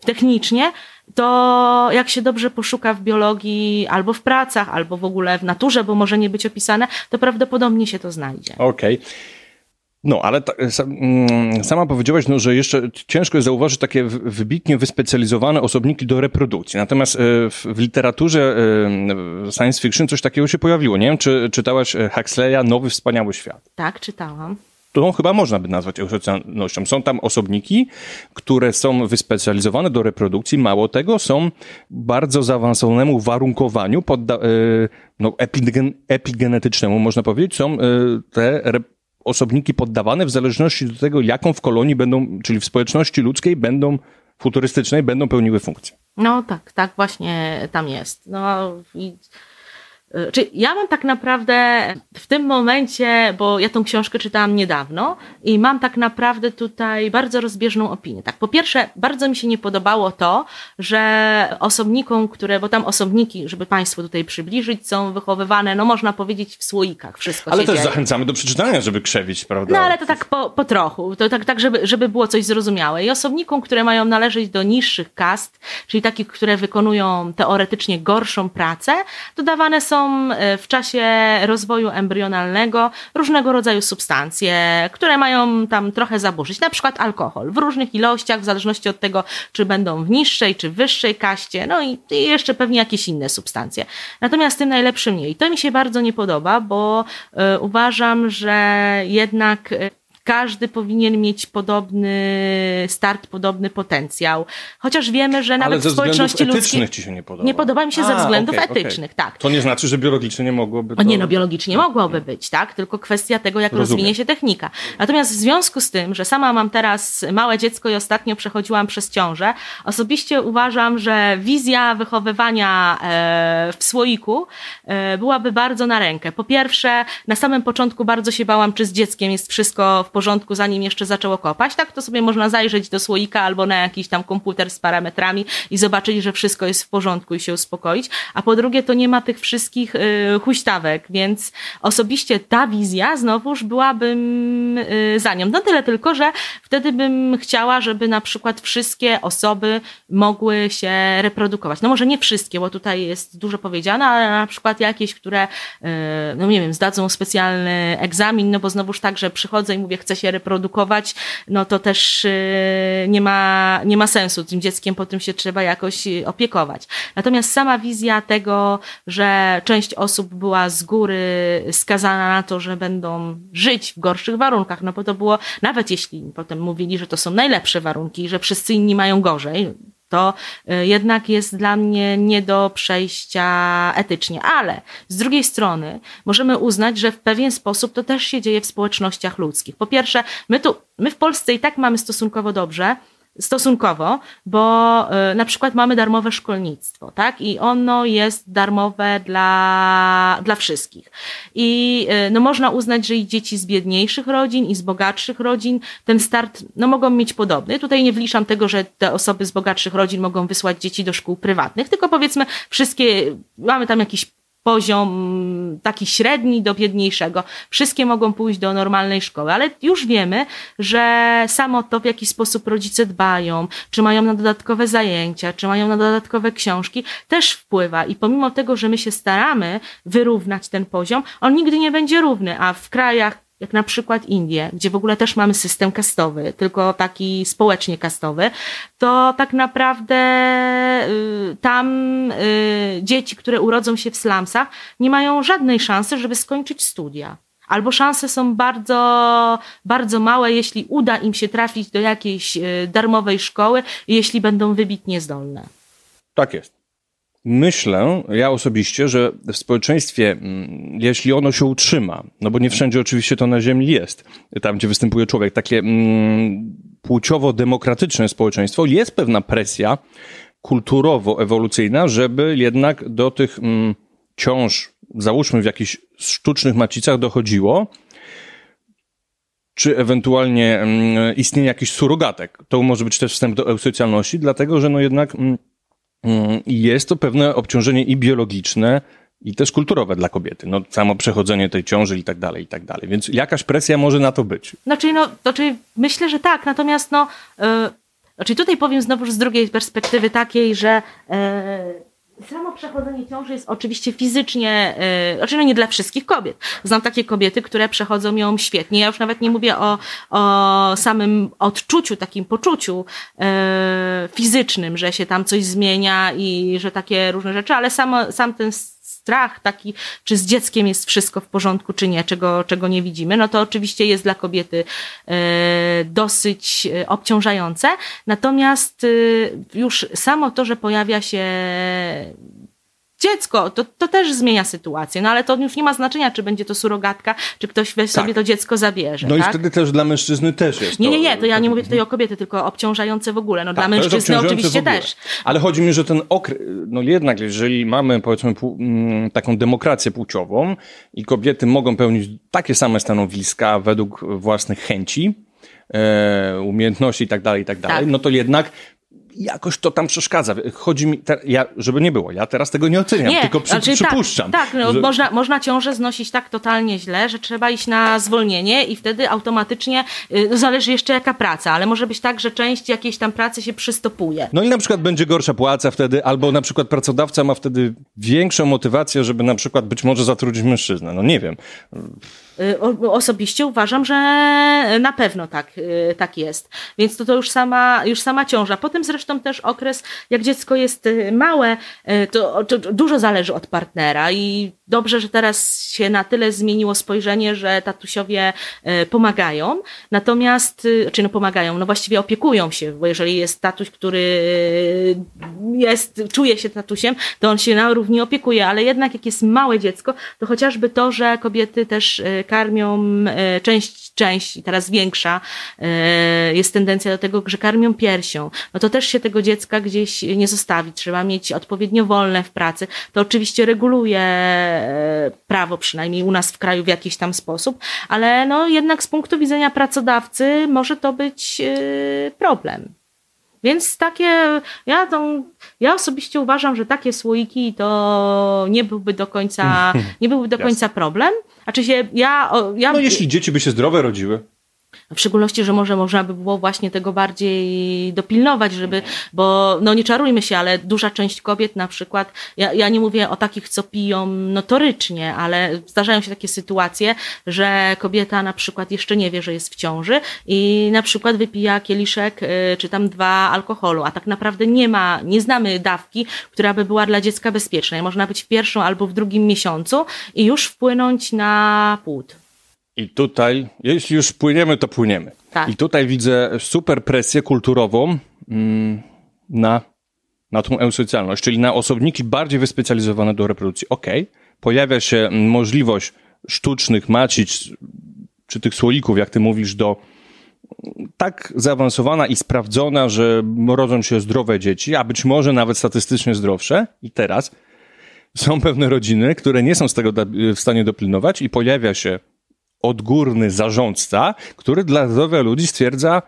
technicznie, to jak się dobrze poszuka w biologii albo w pracach, albo w ogóle w naturze, bo może nie być opisane, to prawdopodobnie się to znajdzie. Okej. No, ale ta, mm, sama powiedziałaś, no, że jeszcze ciężko jest zauważyć takie wybitnie wyspecjalizowane osobniki do reprodukcji. Natomiast e, w, w literaturze e, science fiction coś takiego się pojawiło. Nie wiem, czy czytałaś e, Huxleya Nowy Wspaniały Świat. Tak, czytałam. To chyba można by nazwać eusocjalnością. Są tam osobniki, które są wyspecjalizowane do reprodukcji. Mało tego, są bardzo zaawansowanemu warunkowaniu, podda- no, epigen- epigenetycznemu, można powiedzieć, są te osobniki poddawane w zależności do tego, jaką w kolonii będą, czyli w społeczności ludzkiej będą, futurystycznej, będą pełniły funkcję. No tak, tak właśnie tam jest. No i czy ja mam tak naprawdę w tym momencie, bo ja tą książkę czytałam niedawno i mam tak naprawdę tutaj bardzo rozbieżną opinię. Tak, po pierwsze, bardzo mi się nie podobało to, że osobnikom, które, bo tam osobniki, żeby Państwu tutaj przybliżyć, są wychowywane, no można powiedzieć, w słoikach. Wszystko Ale też dzieje. zachęcamy do przeczytania, żeby krzewić, prawda? No ale to tak po, po trochu, to tak, tak żeby, żeby było coś zrozumiałe. I osobnikom, które mają należeć do niższych kast, czyli takich, które wykonują teoretycznie gorszą pracę, dodawane są e, w czasie rozwoju embrionalnego różnego rodzaju substancje, które mają tam trochę zaburzyć, na przykład alkohol w różnych ilościach, w zależności od tego, czy będą w niższej, czy wyższej kaście, no i, i jeszcze pewnie jakieś inne substancje. Natomiast tym najlepszym nie. I to mi się bardzo nie podoba, bo e, uważam, że jednak e, każdy powinien mieć podobny start, podobny potencjał. Chociaż wiemy, że nawet Ale ze w społeczności względów ludzkiej. ci się nie podoba. Nie podoba mi się ze A, względów okej, okej. etycznych, tak. To nie znaczy, że biologicznie nie mogłoby to... O nie, no biologicznie mogłoby być, tak? Tylko kwestia tego, jak Rozumiem. rozwinie się technika. Natomiast w związku z tym, że sama mam teraz małe dziecko i ostatnio przechodziłam przez ciążę, osobiście uważam, że wizja wychowywania e, w słoiku e, byłaby bardzo na rękę. Po pierwsze, na samym początku bardzo się bałam, czy z dzieckiem jest wszystko w porządku, zanim jeszcze zaczęło kopać. Tak, to sobie można zajrzeć do słoika albo na jakiś tam komputer z parametrami i zobaczyć, że wszystko jest w porządku i się uspokoić. A po drugie, to nie ma tych wszystkich y, huśtawek, więc osobiście ta wizja znowuż byłabym y, za nią. No tyle tylko, że wtedy bym chciała, żeby na przykład wszystkie osoby mogły się reprodukować. No może nie wszystkie, bo tutaj jest dużo powiedziane, ale na przykład jakieś, które, y, no nie wiem, zdadzą specjalny egzamin, no bo znowuż tak, że przychodzę i mówię, chcę się reprodukować, no to też y, nie ma, nie ma sensu. Tym dzieckiem potem się trzeba jakoś y, opiekować. Natomiast sama wizja tego, że część osób była z góry skazana na to, że będą żyć w gorszych warunkach, no bo to było, nawet jeśli potem mówili, że to są najlepsze warunki, że wszyscy inni mają gorzej, to y, jednak jest dla mnie nie do przejścia etycznie. Ale z drugiej strony możemy uznać, że w pewien sposób to też się dzieje w społecznościach ludzkich. Po pierwsze, my tu, my w Polsce i tak mamy stosunkowo dobrze, stosunkowo, bo y, na przykład mamy darmowe szkolnictwo, tak? I ono jest darmowe dla, dla wszystkich. I y, no można uznać, że i dzieci z biedniejszych rodzin, i z bogatszych rodzin ten start no mogą mieć podobny. Tutaj nie wliczam tego, że te osoby z bogatszych rodzin mogą wysłać dzieci do szkół prywatnych, tylko powiedzmy wszystkie, mamy tam jakiś poziom taki średni do biedniejszego. Wszystkie mogą pójść do normalnej szkoły, ale już wiemy, że samo to, w jaki sposób rodzice dbają, czy mają na dodatkowe zajęcia, czy mają na dodatkowe książki, też wpływa. I pomimo tego, że my się staramy wyrównać ten poziom, on nigdy nie będzie równy, a w krajach jak na przykład Indie, gdzie w ogóle też mamy system kastowy, tylko taki społecznie kastowy, to tak naprawdę y, tam y, dzieci, które urodzą się w slumsach, nie mają żadnej szansy, żeby skończyć studia. Albo szanse są bardzo, bardzo małe, jeśli uda im się trafić do jakiejś y, darmowej szkoły, jeśli będą wybitnie zdolne. Tak jest. Myślę, ja osobiście, że w społeczeństwie, mm, jeśli ono się utrzyma, no bo nie wszędzie oczywiście to na ziemi jest, tam gdzie występuje człowiek, takie mm, płciowo-demokratyczne społeczeństwo, jest pewna presja kulturowo-ewolucyjna, żeby jednak do tych mm, ciąż, załóżmy w jakichś sztucznych macicach dochodziło, czy ewentualnie mm, istnienie jakichś surogatek. To może być też wstęp do eusocjalności, dlatego że no jednak mm, mm, jest to pewne obciążenie i biologiczne, i też kulturowe dla kobiety. No, samo przechodzenie tej ciąży i tak dalej, i tak dalej. Więc jakaś presja może na to być. Znaczy, no, znaczy myślę, że tak, natomiast no, yy, znaczy tutaj powiem znowu z drugiej perspektywy takiej, że yy, samo przechodzenie ciąży jest oczywiście fizycznie, yy, znaczy no nie dla wszystkich kobiet. Znam takie kobiety, które przechodzą ją świetnie. Ja już nawet nie mówię o, o samym odczuciu, takim poczuciu yy, fizycznym, że się tam coś zmienia i że takie różne rzeczy, ale samo, sam ten strach taki, czy z dzieckiem jest wszystko w porządku, czy nie, czego, czego nie widzimy, no to oczywiście jest dla kobiety e, dosyć e, obciążające. Natomiast e, już samo to, że pojawia się dziecko, to, to też zmienia sytuację, no ale to już nie ma znaczenia, czy będzie to surogatka, czy ktoś weź sobie Tak. to dziecko zabierze. No tak? i wtedy też dla mężczyzny też jest Nie, nie, nie, to ja nie mówię tutaj o kobiety, tylko obciążające w ogóle. No Tak, dla mężczyzny oczywiście też. Ale chodzi mi, że ten okres, no jednak jeżeli mamy powiedzmy mm, taką demokrację płciową i kobiety mogą pełnić takie same stanowiska według własnych chęci, e, umiejętności i tak dalej, i tak dalej, Tak. no to jednak jakoś to tam przeszkadza. Chodzi mi, te, ja, żeby nie było, ja teraz tego nie oceniam, tylko przy, znaczy przypuszczam. Tak, tak no, że- można, można ciążę znosić tak totalnie źle, że trzeba iść na zwolnienie i wtedy automatycznie, no zależy jeszcze jaka praca, ale może być tak, że część jakiejś tam pracy się przystopuje. No i na przykład będzie gorsza płaca wtedy, albo na przykład pracodawca ma wtedy większą motywację, żeby na przykład być może zatrudnić mężczyznę. No nie wiem. Y, Osobiście uważam, że na pewno tak, y, tak jest. Więc to, to już, sama, już sama ciąża. Potem zresztą też okres, jak dziecko jest y, małe, to, to dużo zależy od partnera i dobrze, że teraz się na tyle zmieniło spojrzenie, że tatusiowie y, pomagają. Natomiast, y, czy no pomagają, no właściwie opiekują się, bo jeżeli jest tatuś, który y, jest, czuje się tatusiem, to on się na równi opiekuje, ale jednak jak jest małe dziecko, to chociażby to, że kobiety też y, karmią część, część i teraz większa, y, jest tendencja do tego, że karmią piersią, no to też się tego dziecka gdzieś nie zostawi. Trzeba mieć odpowiednio wolne w pracy. To oczywiście reguluje e, prawo, przynajmniej u nas w kraju w jakiś tam sposób, ale no jednak z punktu widzenia pracodawcy może to być y, problem. Więc takie, ja, tą, ja osobiście uważam, że takie słoiki to nie byłby do końca, nie byłby do końca problem. Znaczy się, ja, ja No jeśli dzieci by się zdrowe rodziły. W szczególności, że może można by było właśnie tego bardziej dopilnować, żeby, bo no nie czarujmy się, ale duża część kobiet na przykład, ja, ja nie mówię o takich, co piją notorycznie, ale zdarzają się takie sytuacje, że kobieta na przykład jeszcze nie wie, że jest w ciąży i na przykład wypija kieliszek y, czy tam dwa alkoholu, a tak naprawdę nie ma, nie znamy dawki, która by była dla dziecka bezpieczna. Można być w pierwszym albo w drugim miesiącu i już wpłynąć na płód. I tutaj, jeśli już płyniemy, to płyniemy. Tak. I tutaj widzę super presję kulturową mm, na, na tą eusocjalność, czyli na osobniki bardziej wyspecjalizowane do reprodukcji. Okej, pojawia się mm, możliwość sztucznych macic, czy tych słoików, jak ty mówisz, do tak zaawansowana i sprawdzona, że rodzą się zdrowe dzieci, a być może nawet statystycznie zdrowsze. I teraz są pewne rodziny, które nie są z tego w stanie dopilnować i pojawia się odgórny zarządca, który dla zdrowia ludzi stwierdza,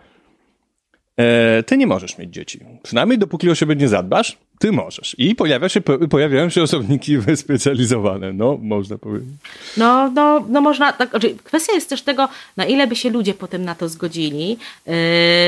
e, ty nie możesz mieć dzieci. Przynajmniej dopóki o siebie nie zadbasz, ty możesz. I pojawia się, po- pojawiają się osobniki wyspecjalizowane, no, można powiedzieć. No, no, no można, tak, znaczy, kwestia jest też tego, na ile by się ludzie potem na to zgodzili, yy,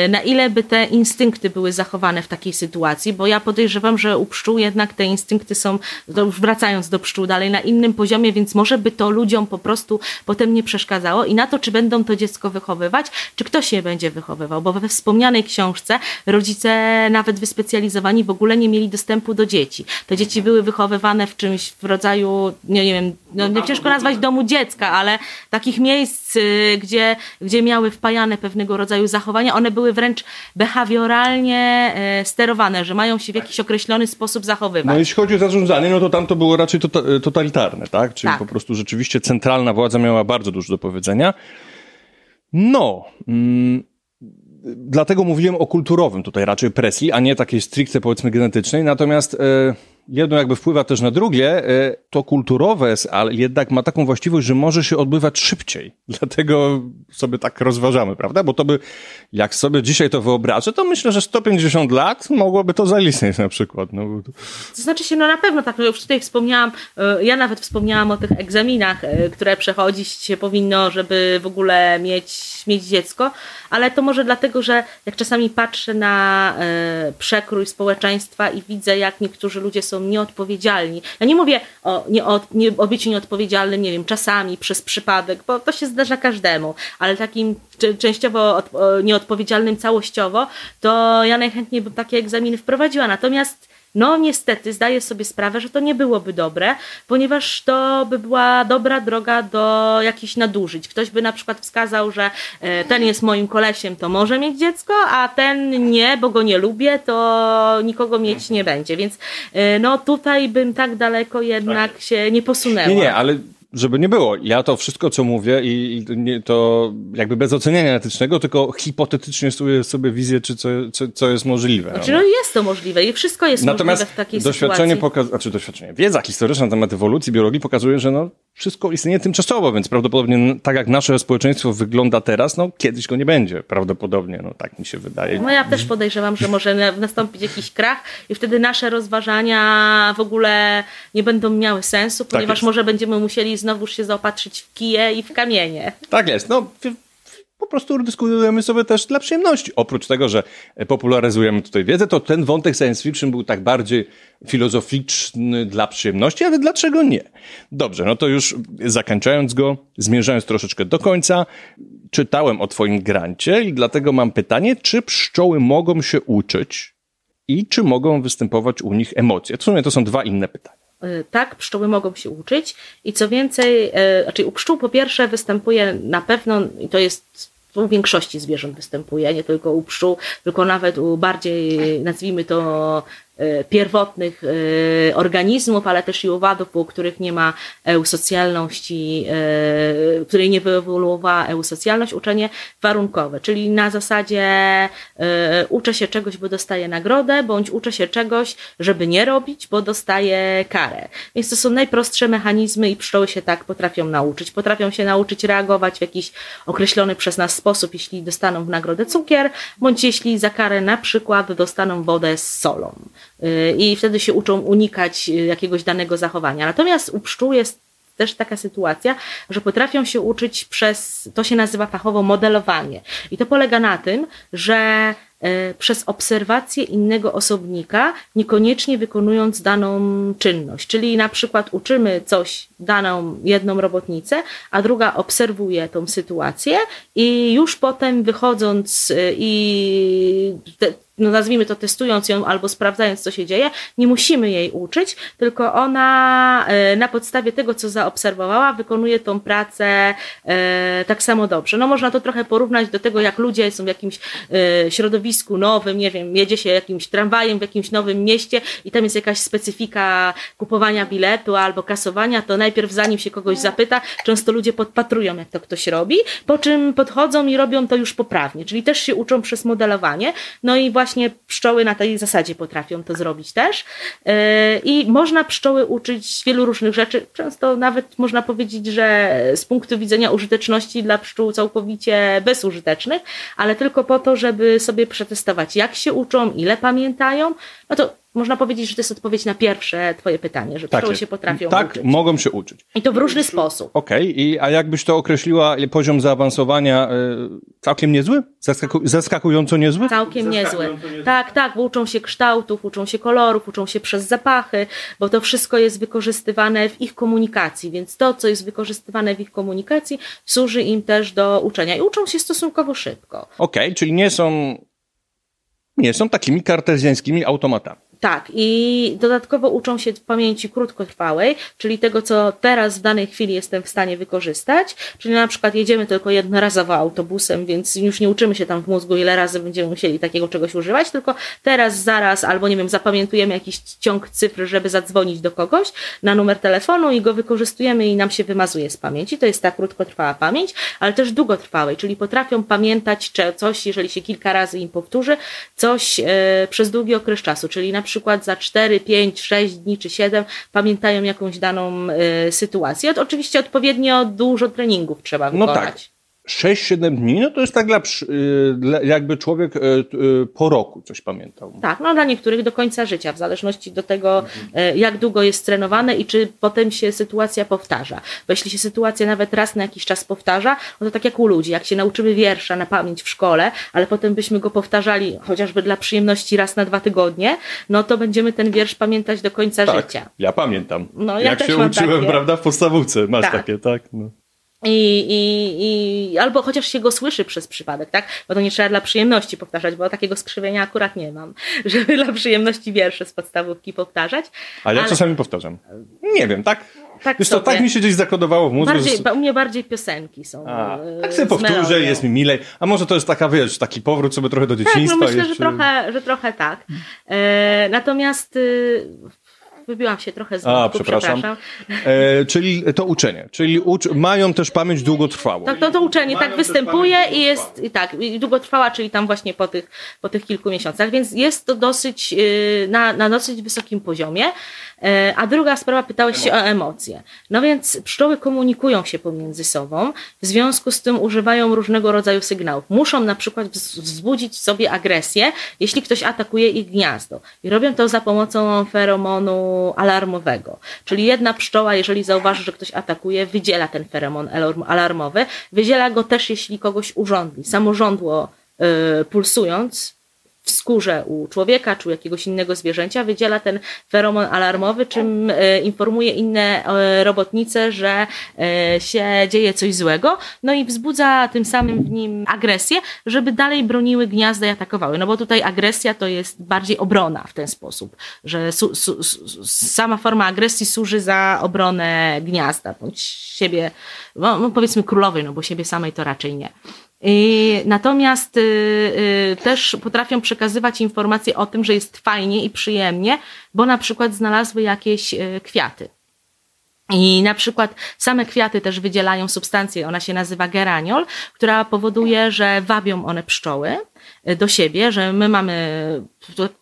na ile by te instynkty były zachowane w takiej sytuacji, bo ja podejrzewam, że u pszczół jednak te instynkty są, to już wracając do pszczół dalej, na innym poziomie, więc może by to ludziom po prostu potem nie przeszkadzało i na to, czy będą to dziecko wychowywać, czy ktoś je będzie wychowywał, bo we wspomnianej książce rodzice nawet wyspecjalizowani w ogóle nie mieli dostępu do dzieci. Te dzieci były wychowywane w czymś w rodzaju, nie, nie wiem, no, nie ciężko nazwać domu dziecka, ale takich miejsc, y, gdzie, gdzie miały wpajane pewnego rodzaju zachowania, one były wręcz behawioralnie e, sterowane, że mają się w jakiś określony sposób zachowywać. No jeśli chodzi o zarządzanie, no to tam to było raczej tota, totalitarne, tak? Czyli Tak. po prostu rzeczywiście centralna władza miała bardzo dużo do powiedzenia. No, mm, dlatego mówiłem o kulturowym tutaj raczej presji, a nie takiej stricte powiedzmy genetycznej. Natomiast e, jedno jakby wpływa też na drugie, e, to kulturowe, ale jednak ma taką właściwość, że może się odbywać szybciej. Dlatego sobie tak rozważamy, prawda? Bo to by, jak sobie dzisiaj to wyobrażę, to myślę, że 150 lat mogłoby to zaistnieć na przykład. No, to- znaczy się, no na pewno tak, no już tutaj wspomniałam, e, ja nawet wspomniałam o tych egzaminach, e, które przechodzić się powinno, żeby w ogóle mieć, mieć dziecko, ale to może dlatego, że jak czasami patrzę na przekrój społeczeństwa i widzę, jak niektórzy ludzie są nieodpowiedzialni. Ja nie mówię o, nie, o, nie, o byciu nieodpowiedzialnym, nie wiem, czasami przez przypadek, bo to się zdarza każdemu, ale takim częściowo od, nieodpowiedzialnym całościowo, to ja najchętniej bym takie egzaminy wprowadziła. Natomiast No niestety zdaję sobie sprawę, że to nie byłoby dobre, ponieważ to by była dobra droga do jakichś nadużyć. Ktoś by na przykład wskazał, że e, ten jest moim kolesiem, to może mieć dziecko, a ten nie, bo go nie lubię, to nikogo mieć nie będzie. Więc e, no tutaj bym tak daleko jednak tak. się nie posunęła. Nie, nie, ale żeby nie było. Ja to wszystko, co mówię i, i to jakby bez oceniania etycznego, tylko hipotetycznie studiuję sobie wizję, czy co, co, co jest możliwe. Znaczy, no jest to możliwe i wszystko jest Natomiast możliwe w takiej doświadczenie sytuacji. znaczy doświadczenie, wiedza historyczna na temat ewolucji, biologii pokazuje, że no, wszystko istnieje tymczasowo, więc prawdopodobnie tak jak nasze społeczeństwo wygląda teraz, no kiedyś go nie będzie, prawdopodobnie, no tak mi się wydaje. No ja też podejrzewam, że może nastąpić jakiś krach i wtedy nasze rozważania w ogóle nie będą miały sensu, tak ponieważ tak może będziemy musieli znowuż się zaopatrzyć w kije i w kamienie. Tak jest, no po prostu dyskutujemy sobie też dla przyjemności. Oprócz tego, że popularyzujemy tutaj wiedzę, to ten wątek science fiction był tak bardziej filozoficzny dla przyjemności, ale dlaczego nie? Dobrze, no to już zakończając go, zmierzając troszeczkę do końca, czytałem o twoim grancie i dlatego mam pytanie, czy pszczoły mogą się uczyć i czy mogą występować u nich emocje? W sumie to są dwa inne pytania. Y, tak, pszczoły mogą się uczyć. I co więcej, y, znaczy u pszczół po pierwsze występuje na pewno, i to jest u większości zwierząt występuje, nie tylko u pszczół, tylko nawet u bardziej, nazwijmy to, pierwotnych e, organizmów, ale też i owadów, u których nie ma eusocjalności, e, której nie wyewoluowała eusocjalność, uczenie warunkowe, czyli na zasadzie uczę się czegoś, bo dostaję nagrodę, bądź uczę się czegoś, żeby nie robić, bo dostaję karę. Więc to są najprostsze mechanizmy i pszczoły się tak potrafią nauczyć. Potrafią się nauczyć reagować w jakiś określony przez nas sposób, jeśli dostaną w nagrodę cukier, bądź jeśli za karę na przykład dostaną wodę z solą i wtedy się uczą unikać y, jakiegoś danego zachowania. Natomiast u pszczół jest też taka sytuacja, że potrafią się uczyć przez, to się nazywa fachowo modelowanie. I to polega na tym, że y, przez obserwację innego osobnika, niekoniecznie wykonując daną czynność. Czyli na przykład uczymy coś, daną jedną robotnicę, a druga obserwuje tą sytuację i już potem wychodząc y, i no nazwijmy to testując ją albo sprawdzając, co się dzieje, nie musimy jej uczyć, tylko ona e, na podstawie tego, co zaobserwowała, wykonuje tą pracę e, tak samo dobrze. No można to trochę porównać do tego, jak ludzie są w jakimś e, środowisku nowym, nie wiem, jedzie się jakimś tramwajem w jakimś nowym mieście i tam jest jakaś specyfika kupowania biletu albo kasowania, to najpierw zanim się kogoś zapyta, często ludzie podpatrują, jak to ktoś robi, po czym podchodzą i robią to już poprawnie, czyli też się uczą przez modelowanie. No i właśnie właśnie pszczoły na tej zasadzie potrafią to zrobić też. E, I można pszczoły uczyć wielu różnych rzeczy. Często nawet można powiedzieć, że z punktu widzenia użyteczności dla pszczół całkowicie bezużytecznych, ale tylko po to, żeby sobie przetestować, jak się uczą, ile pamiętają. No to można powiedzieć, że to jest odpowiedź na pierwsze twoje pytanie, że tak pszczoły się potrafią tak, uczyć. Tak, mogą się uczyć. I to w różny sposób. Okej, okay. a jakbyś to określiła, poziom zaawansowania y, całkiem niezły? Zaskaku zaskakująco niezły? Całkiem niezły. Tak, tak, bo uczą się kształtów, uczą się kolorów, uczą się przez zapachy, bo to wszystko jest wykorzystywane w ich komunikacji, więc to, co jest wykorzystywane w ich komunikacji, służy im też do uczenia i uczą się stosunkowo szybko. Okej, okay, czyli nie są nie są takimi kartezjańskimi automatami. Tak, i dodatkowo uczą się pamięci krótkotrwałej, czyli tego, co teraz w danej chwili jestem w stanie wykorzystać. Czyli na przykład jedziemy tylko jednorazowo autobusem, więc już nie uczymy się tam w mózgu, ile razy będziemy musieli takiego czegoś używać, tylko teraz, zaraz, albo nie wiem, zapamiętujemy jakiś ciąg cyfr, żeby zadzwonić do kogoś na numer telefonu i go wykorzystujemy i nam się wymazuje z pamięci. To jest ta krótkotrwała pamięć, ale też długotrwałej, czyli potrafią pamiętać coś, jeżeli się kilka razy im powtórzy, coś e, przez długi okres czasu, czyli na przykład za 4, 5, 6 dni czy 7 pamiętają jakąś daną y, sytuację. Oczywiście odpowiednio dużo treningów trzeba wykonać. No tak. 6-7 dni, no to jest tak dla, y, jakby człowiek y, y, po roku coś pamiętał. Tak, no dla niektórych do końca życia, w zależności do tego, mhm. jak długo jest trenowane i czy potem się sytuacja powtarza. Bo jeśli się sytuacja nawet raz na jakiś czas powtarza, no to tak jak u ludzi, jak się nauczymy wiersza na pamięć w szkole, ale potem byśmy go powtarzali chociażby dla przyjemności raz na dwa tygodnie, no to będziemy ten wiersz pamiętać do końca tak, życia. Ja pamiętam. No, ja jak się uczyłem, takie. prawda, w podstawówce. Masz tak. takie, tak? No. I, i, i, albo chociaż się go słyszy przez przypadek, tak? Bo to nie trzeba dla przyjemności powtarzać, bo takiego skrzywienia akurat nie mam, żeby dla przyjemności wiersze z podstawówki powtarzać. Ale ja ale... czasami powtarzam. Nie wiem, tak? Tak, Wiesz to, tak mi się gdzieś zakodowało w mózgu. Bardziej, U mnie bardziej piosenki są. A, e, tak sobie powtórzę, jest mi milej. A może to jest taka, wiesz, taki powrót sobie trochę do dzieciństwa. Tak, no myślę, że, trochę, że trochę tak. E, natomiast y, wybiłam się trochę z A, przepraszam. przepraszam. E, czyli to uczenie, czyli ucz mają też pamięć długotrwałą. Tak, to, to uczenie mają tak występuje i jest i tak, i długotrwała, czyli tam właśnie po tych, po tych kilku miesiącach, więc jest to dosyć, y, na, na dosyć wysokim poziomie. E, a druga sprawa, pytałeś się o emocje. No więc pszczoły komunikują się pomiędzy sobą, w związku z tym używają różnego rodzaju sygnałów. Muszą na przykład wzbudzić w sobie agresję, jeśli ktoś atakuje ich gniazdo. I robią to za pomocą feromonu alarmowego. Czyli jedna pszczoła, jeżeli zauważy, że ktoś atakuje, wydziela ten feromon alarmowy. Wydziela go też, jeśli kogoś urządli. Samorządło yy, pulsując w skórze u człowieka czy u jakiegoś innego zwierzęcia wydziela ten feromon alarmowy, czym e, informuje inne e, robotnice, że e, się dzieje coś złego, no i wzbudza tym samym w nim agresję, żeby dalej broniły gniazda i atakowały. No bo tutaj agresja to jest bardziej obrona w ten sposób, że su, su, su, sama forma agresji służy za obronę gniazda, bądź siebie, no, no powiedzmy królowej, no bo siebie samej to raczej nie. Natomiast y, y, też potrafią przekazywać informacje o tym, że jest fajnie i przyjemnie, bo na przykład znalazły jakieś y, kwiaty. I na przykład same kwiaty też wydzielają substancję, ona się nazywa geraniol, która powoduje, że wabią one pszczoły do siebie, że my mamy,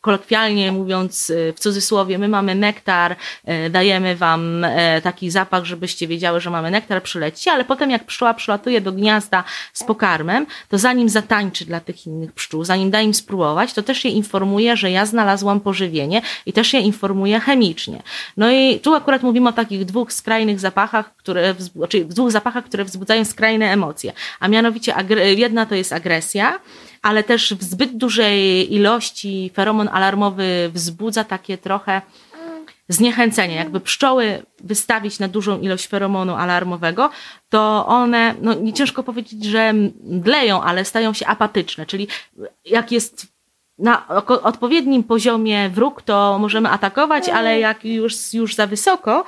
kolokwialnie mówiąc w cudzysłowie, my mamy nektar, e, dajemy wam e, taki zapach, żebyście wiedziały, że mamy nektar, przyleci, ale potem jak pszczoła przylatuje do gniazda z pokarmem, to zanim zatańczy dla tych innych pszczół, zanim da im spróbować, to też je informuje, że ja znalazłam pożywienie i też je informuje chemicznie. No i tu akurat mówimy o takich dwóch skrajnych zapachach, które, czyli dwóch zapachach, które wzbudzają skrajne emocje, a mianowicie jedna to jest agresja, ale też w zbyt dużej ilości feromon alarmowy wzbudza takie trochę zniechęcenie. Jakby pszczoły wystawić na dużą ilość feromonu alarmowego, to one, no nie ciężko powiedzieć, że mdleją, ale stają się apatyczne. Czyli jak jest na odpowiednim poziomie wróg, to możemy atakować, ale jak już, już za wysoko,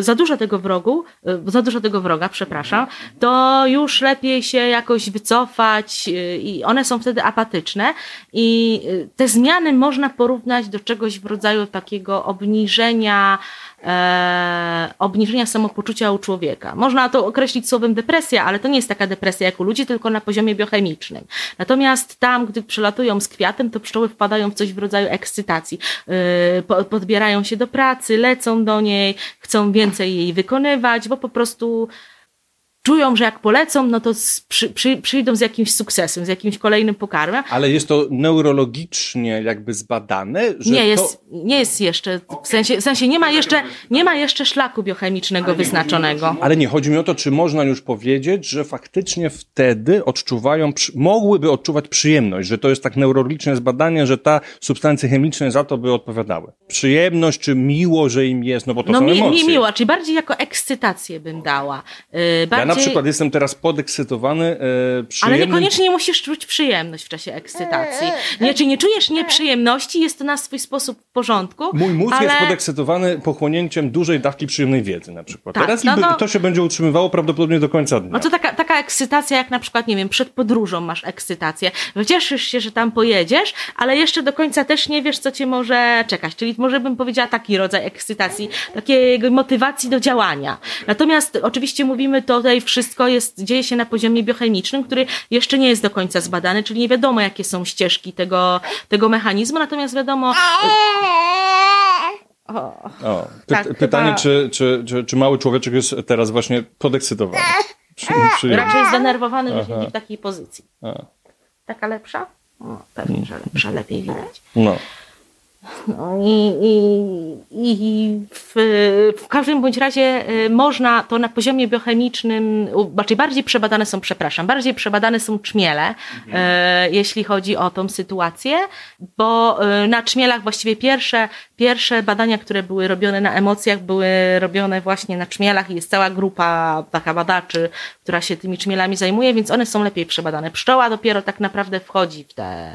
za dużo tego wrogu, e, za dużo tego wroga, przepraszam, to już lepiej się jakoś wycofać e, i one są wtedy apatyczne. I e, te zmiany można porównać do czegoś w rodzaju takiego obniżenia e, obniżenia samopoczucia u człowieka. Można to określić słowem depresja, ale to nie jest taka depresja jak u ludzi, tylko na poziomie biochemicznym. Natomiast tam, gdy przylatują z kwiatem, to pszczoły wpadają w coś w rodzaju ekscytacji. E, podbierają się do pracy, lecą do niej, chcą więcej jej wykonywać, bo po prostu czują, że jak polecą, no to przy, przy, przyjdą z jakimś sukcesem, z jakimś kolejnym pokarmem. Ale jest to neurologicznie jakby zbadane? Że nie, jest, to... nie jest jeszcze, w sensie, w sensie nie, ma jeszcze, nie ma jeszcze szlaku biochemicznego ale wyznaczonego. ale nie, chodzi mi o to, czy można już powiedzieć, że faktycznie wtedy odczuwają, mogłyby odczuwać przyjemność, że to jest tak neurologiczne zbadanie, że ta substancje chemiczne za to by odpowiadały. Przyjemność, czy miło, że im jest, no bo to no, są mi, emocje. mi miło, czyli bardziej jako ekscytację bym dała. Yy, bardziej... Ja na przykład jestem teraz podekscytowany. E, Ale niekoniecznie musisz czuć przyjemność w czasie ekscytacji. Nie, czy nie czujesz nieprzyjemności, jest to na swój sposób w porządku. Mój mózg ale... jest podekscytowany pochłonięciem dużej dawki przyjemnej wiedzy na przykład. Tak, teraz no, no, to się będzie utrzymywało prawdopodobnie do końca dnia. No to taka, taka ekscytacja jak na przykład, nie wiem, przed podróżą masz ekscytację. Cieszysz się, że tam pojedziesz, ale jeszcze do końca też nie wiesz, co cię może czekać. Czyli może bym powiedziała taki rodzaj ekscytacji, takiej motywacji do działania. Natomiast oczywiście mówimy tutaj wszystko jest, dzieje się na poziomie biochemicznym, który jeszcze nie jest do końca zbadany, czyli nie wiadomo, jakie są ścieżki tego, tego mechanizmu, natomiast wiadomo. O, o py tak, pytanie, chyba... czy, czy, czy, czy mały człowieczek jest teraz właśnie podekscytowany? Przy, Raczej zdenerwowany, że siedzi w takiej pozycji. A. Taka lepsza? O, pewnie, że lepsza, lepiej widać. No. No i, i, i w, w, każdym bądź razie y, można to na poziomie biochemicznym, znaczy bardziej przebadane są, przepraszam, bardziej przebadane są czmiele, mhm. E, jeśli chodzi o tą sytuację, bo e, na czmielach właściwie pierwsze, pierwsze badania, które były robione na emocjach, były robione właśnie na czmielach i jest cała grupa taka badaczy, która się tymi czmielami zajmuje, więc one są lepiej przebadane. Pszczoła dopiero tak naprawdę wchodzi w te,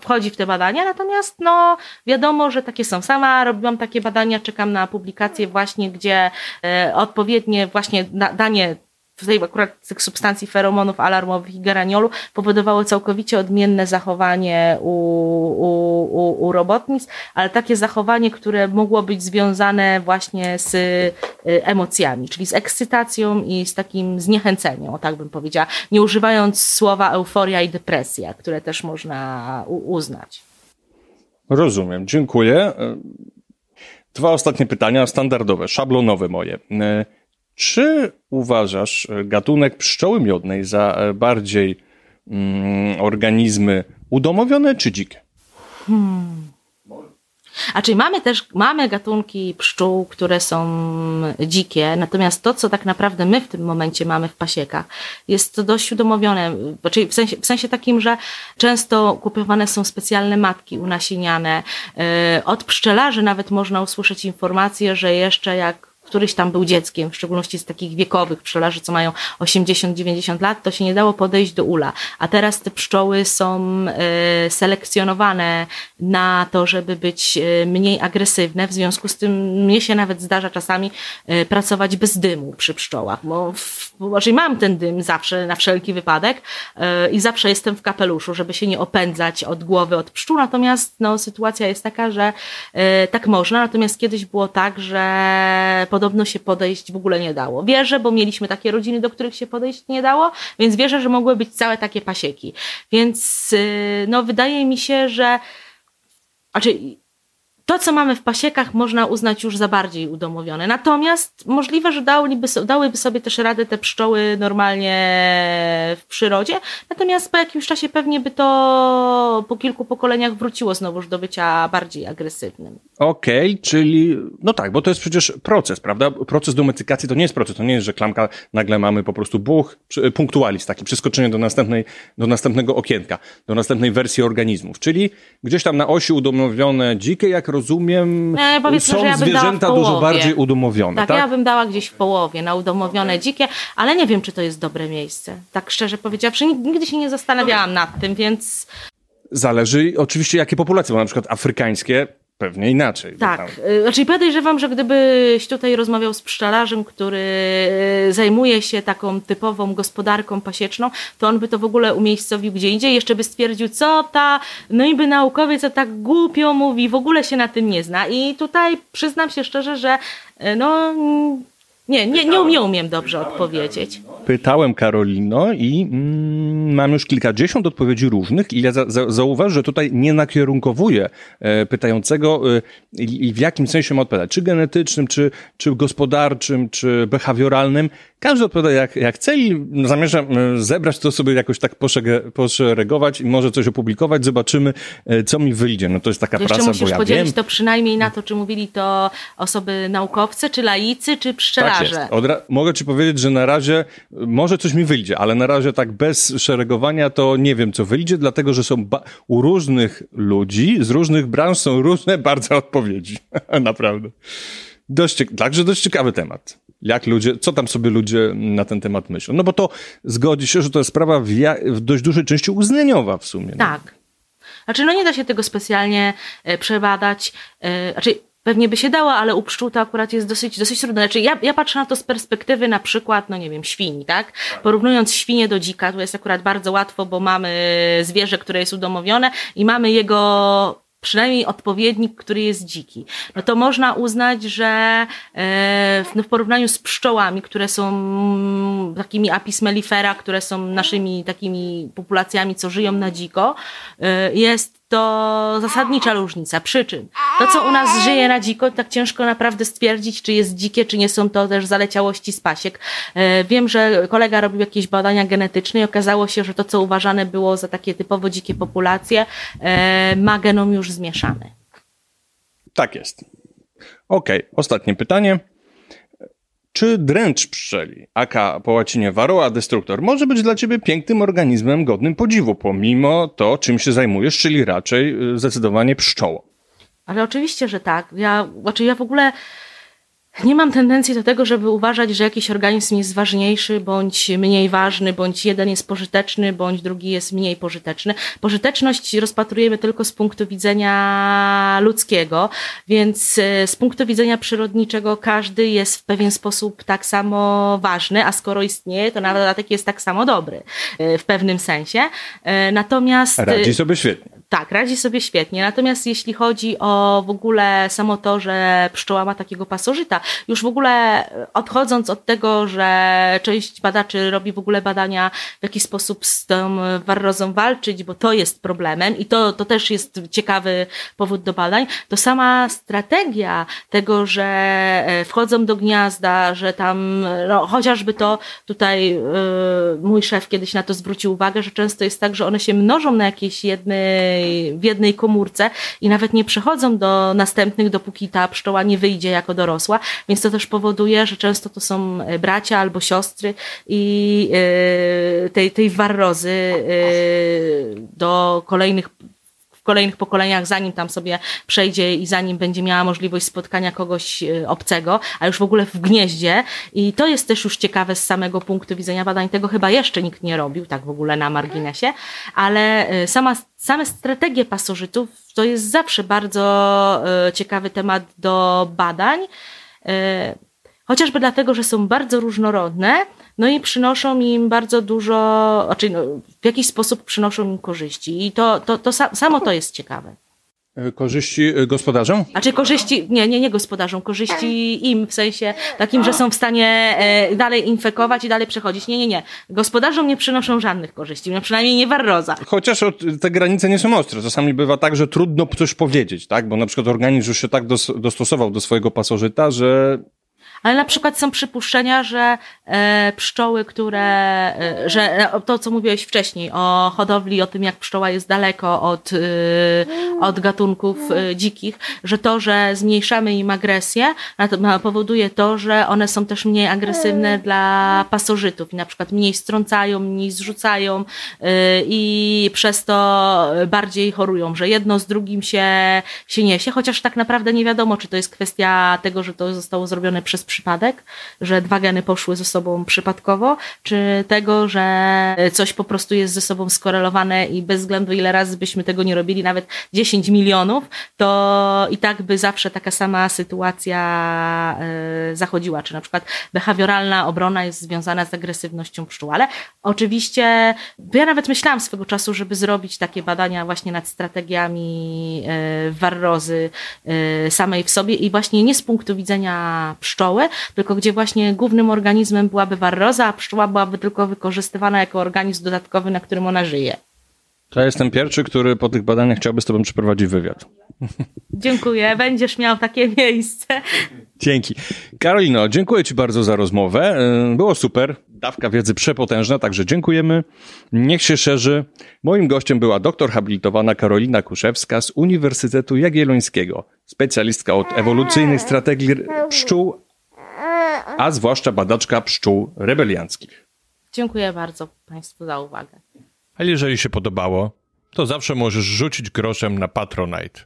wchodzi w te badania, natomiast no wiadomo, że takie są. Sama robiłam takie badania, czekam na publikację właśnie, gdzie e, odpowiednie właśnie danie tutaj akurat tych substancji feromonów alarmowych i geraniolu powodowało całkowicie odmienne zachowanie u, u, u, u robotnic, ale takie zachowanie, które mogło być związane właśnie z y, emocjami, czyli z ekscytacją i z takim zniechęceniem, o tak bym powiedziała, nie używając słowa euforia i depresja, które też można uznać. Rozumiem, dziękuję. Dwa ostatnie pytania, standardowe, szablonowe moje. Czy uważasz gatunek pszczoły miodnej za bardziej mm, organizmy udomowione czy dzikie? Hmm. A czyli mamy też, mamy gatunki pszczół, które są dzikie, natomiast to, co tak naprawdę my w tym momencie mamy w pasiekach, jest to dość udomowione, czyli w sensie, w sensie takim, że często kupowane są specjalne matki unasieniane. E, od pszczelarzy nawet można usłyszeć informację, że jeszcze jak któryś tam był dzieckiem, w szczególności z takich wiekowych pszczelarzy, co mają 80-90 lat, to się nie dało podejść do ula. A teraz te pszczoły są e, selekcjonowane na to, żeby być e, mniej agresywne. W związku z tym mnie się nawet zdarza czasami e, pracować bez dymu przy pszczołach, bo znaczy mam ten dym zawsze na wszelki wypadek i zawsze jestem w kapeluszu, żeby się nie opędzać od głowy od pszczół. Natomiast no, sytuacja jest taka, że tak można. Natomiast kiedyś było tak, że podobno się podejść w ogóle nie dało. Wierzę, bo mieliśmy takie rodziny, do których się podejść nie dało, więc wierzę, że mogły być całe takie pasieki. Więc y, no, wydaje mi się, że znaczy, to, co mamy w pasiekach, można uznać już za bardziej udomowione. Natomiast możliwe, że dałyby, dałyby sobie też radę te pszczoły normalnie w przyrodzie. Natomiast po jakimś czasie pewnie by to po kilku pokoleniach wróciło znowuż do bycia bardziej agresywnym. Okej, okay, czyli no tak, bo to jest przecież proces, prawda? Proces dometykacji to nie jest proces, to nie jest, że klamka nagle mamy po prostu buch, punktualizm, taki przeskoczenie do następnej, do następnego okienka, do następnej wersji organizmów. Czyli gdzieś tam na osi udomowione dzikie, jak rozumiem, nie, są ja zwierzęta dużo bardziej udomowione. Tak, tak, ja bym dała gdzieś w połowie na udomowione dzikie, ale nie wiem, czy to jest dobre miejsce. Tak szczerze powiedziawszy, nigdy się nie zastanawiałam nad tym, więc... Zależy oczywiście, jakie populacje, bo na przykład afrykańskie Pewnie inaczej. Tak. Tam... Y, znaczy podejrzewam, że gdybyś tutaj rozmawiał z pszczelarzem, który y, zajmuje się taką typową gospodarką pasieczną, to on by to w ogóle umiejscowił gdzie indziej. Jeszcze by stwierdził, co ta no i by naukowiec co tak głupio mówi, w ogóle się na tym nie zna. I tutaj przyznam się szczerze, że y, no nie, nie, nie, nie umiem dobrze odpowiedzieć. Pytałem Karolino i mm, mam już kilkadziesiąt odpowiedzi różnych i ja za, za, zauważ, że tutaj nie nakierunkowuję e, pytającego e, i w jakim sensie ma odpowiadać, czy genetycznym, czy, czy gospodarczym, czy behawioralnym. Każdy odpowiada jak, jak chce i zamierzam e, zebrać to sobie jakoś tak poszeregować i może coś opublikować, zobaczymy, e, co mi wyjdzie. No to jest taka Jeszcze praca, musisz bo ja podzielić wiem. to przynajmniej na to, czy mówili to osoby naukowcy, czy laicy, czy pszczelarze. Tak jest. mogę ci powiedzieć, że na razie może coś mi wyjdzie, ale na razie tak bez szeregowania to nie wiem, co wyjdzie, dlatego, że są u różnych ludzi, z różnych branż są różne bardzo odpowiedzi. Naprawdę. Dość, także dość ciekawy temat jak ludzie, co tam sobie ludzie na ten temat myślą. No bo to zgodzi się, że to jest sprawa w, w dość dużej części uznaniowa w sumie. No. Tak. Znaczy, no nie da się tego specjalnie e, przebadać. E, znaczy, pewnie by się dało, ale u pszczół to akurat jest dosyć, dosyć trudne. Znaczy, ja, ja patrzę na to z perspektywy na przykład, no nie wiem, świni, tak? Porównując świnie do dzika, to jest akurat bardzo łatwo, bo mamy zwierzę, które jest udomowione i mamy jego przynajmniej odpowiednik, który jest dziki, no to można uznać, że e, no w porównaniu z pszczołami, które są takimi apis mellifera, które są naszymi takimi populacjami, co żyją na dziko, e, jest to zasadnicza różnica przyczyn. To, co u nas żyje na dziko, tak ciężko naprawdę stwierdzić, czy jest dzikie, czy nie są to też zaleciałości z pasiek. E, wiem, że kolega robił jakieś badania genetyczne i okazało się, że to, co uważane było za takie typowo dzikie populacje, ma genom już zmieszany. Tak jest. Okej, okay, ostatnie pytanie. Czy dręcz pszczeli, aka po łacinie varroa destructor, może być dla ciebie pięknym organizmem godnym podziwu, pomimo to, czym się zajmujesz, czyli raczej y, zdecydowanie pszczołą? Ale oczywiście, że tak. Ja, znaczy ja w ogóle nie mam tendencji do tego, żeby uważać, że jakiś organizm jest ważniejszy bądź mniej ważny, bądź jeden jest pożyteczny, bądź drugi jest mniej pożyteczny. Pożyteczność rozpatrujemy tylko z punktu widzenia ludzkiego, więc e, z punktu widzenia przyrodniczego każdy jest w pewien sposób tak samo ważny, a skoro istnieje, to na dodatek jest tak samo dobry e, w pewnym sensie. E, natomiast. Radzi sobie świetnie. Tak, radzi sobie świetnie. Natomiast jeśli chodzi o w ogóle samo to, że pszczoła ma takiego pasożyta, już w ogóle odchodząc od tego, że część badaczy robi w ogóle badania, w jaki sposób z tą warrozą walczyć, bo to jest problemem i to, to też jest ciekawy powód do badań, to sama strategia tego, że e, wchodzą do gniazda, że tam, no, chociażby to tutaj yy, mój szef kiedyś na to zwrócił uwagę, że często jest tak, że one się mnożą na jakiejś jednej, w jednej komórce i nawet nie przechodzą do następnych, dopóki ta pszczoła nie wyjdzie jako dorosła, więc to też powoduje, że często to są e, bracia albo siostry i e, tej, tej warrozy e, do kolejnych kolejnych pokoleniach, zanim tam sobie przejdzie i zanim będzie miała możliwość spotkania kogoś obcego, a już w ogóle w gnieździe. I to jest też już ciekawe z samego punktu widzenia badań. Tego chyba jeszcze nikt nie robił, tak w ogóle na marginesie, ale sama, same strategie pasożytów to jest zawsze bardzo ciekawy temat do badań. E, chociażby dlatego, że są bardzo różnorodne, no i przynoszą im bardzo dużo, znaczy no, w jakiś sposób przynoszą im korzyści. I to, to, to samo to jest ciekawe. E, korzyści e, gospodarzom? Znaczy korzyści, nie, nie, nie gospodarzom, korzyści im, w sensie takim, że są w stanie dalej infekować i dalej przechodzić. Nie, nie, nie. Gospodarzom nie przynoszą żadnych korzyści, no przynajmniej nie warroza. Chociaż te granice nie są ostre. Czasami bywa tak, że trudno coś powiedzieć, tak? Bo na przykład organizm już się tak dostosował do swojego pasożyta, że ale na przykład są przypuszczenia, że e, pszczoły, które, e, że e, to, co mówiłeś wcześniej o hodowli, o tym, jak pszczoła jest daleko od, od gatunków dzikich, że to, że zmniejszamy im agresję, powoduje to, że one są też mniej agresywne dla pasożytów. I na przykład mniej strącają, mniej zrzucają i przez to bardziej chorują, że jedno z drugim się, się niesie, chociaż tak naprawdę nie wiadomo, czy to jest kwestia tego, że to zostało zrobione przez przypadek, że dwa geny poszły ze sobą przypadkowo, czy tego, że coś po prostu jest ze sobą skorelowane i bez względu ile razy byśmy tego nie robili, nawet 10 milionów, to i tak by zawsze taka sama sytuacja e, zachodziła. Czy na przykład behawioralna obrona jest związana z agresywnością pszczół. Ale oczywiście, ja nawet myślałam swego czasu, żeby zrobić takie badania właśnie nad strategiami e, warrozy e, samej w sobie i właśnie nie z punktu widzenia pszczoły, tylko gdzie właśnie głównym organizmem byłaby warroza, a pszczoła byłaby tylko wykorzystywana jako organizm dodatkowy, na którym ona żyje. To ja jestem pierwszy, który po tych badaniach chciałby z tobą przeprowadzić wywiad. Dziękuję, będziesz miał takie miejsce. Dzięki. Karolino, dziękuję Ci bardzo za rozmowę. Było super. Dawka wiedzy przepotężna, także dziękujemy. Niech się szerzy. Moim gościem była doktor habilitowana Karolina Kuszewska z Uniwersytetu Jagiellońskiego, specjalistka od ewolucyjnych strategii pszczół, a zwłaszcza badaczka pszczół rebelianckich. Dziękuję bardzo Państwu za uwagę. A jeżeli się podobało, to zawsze możesz rzucić groszem na Patronite.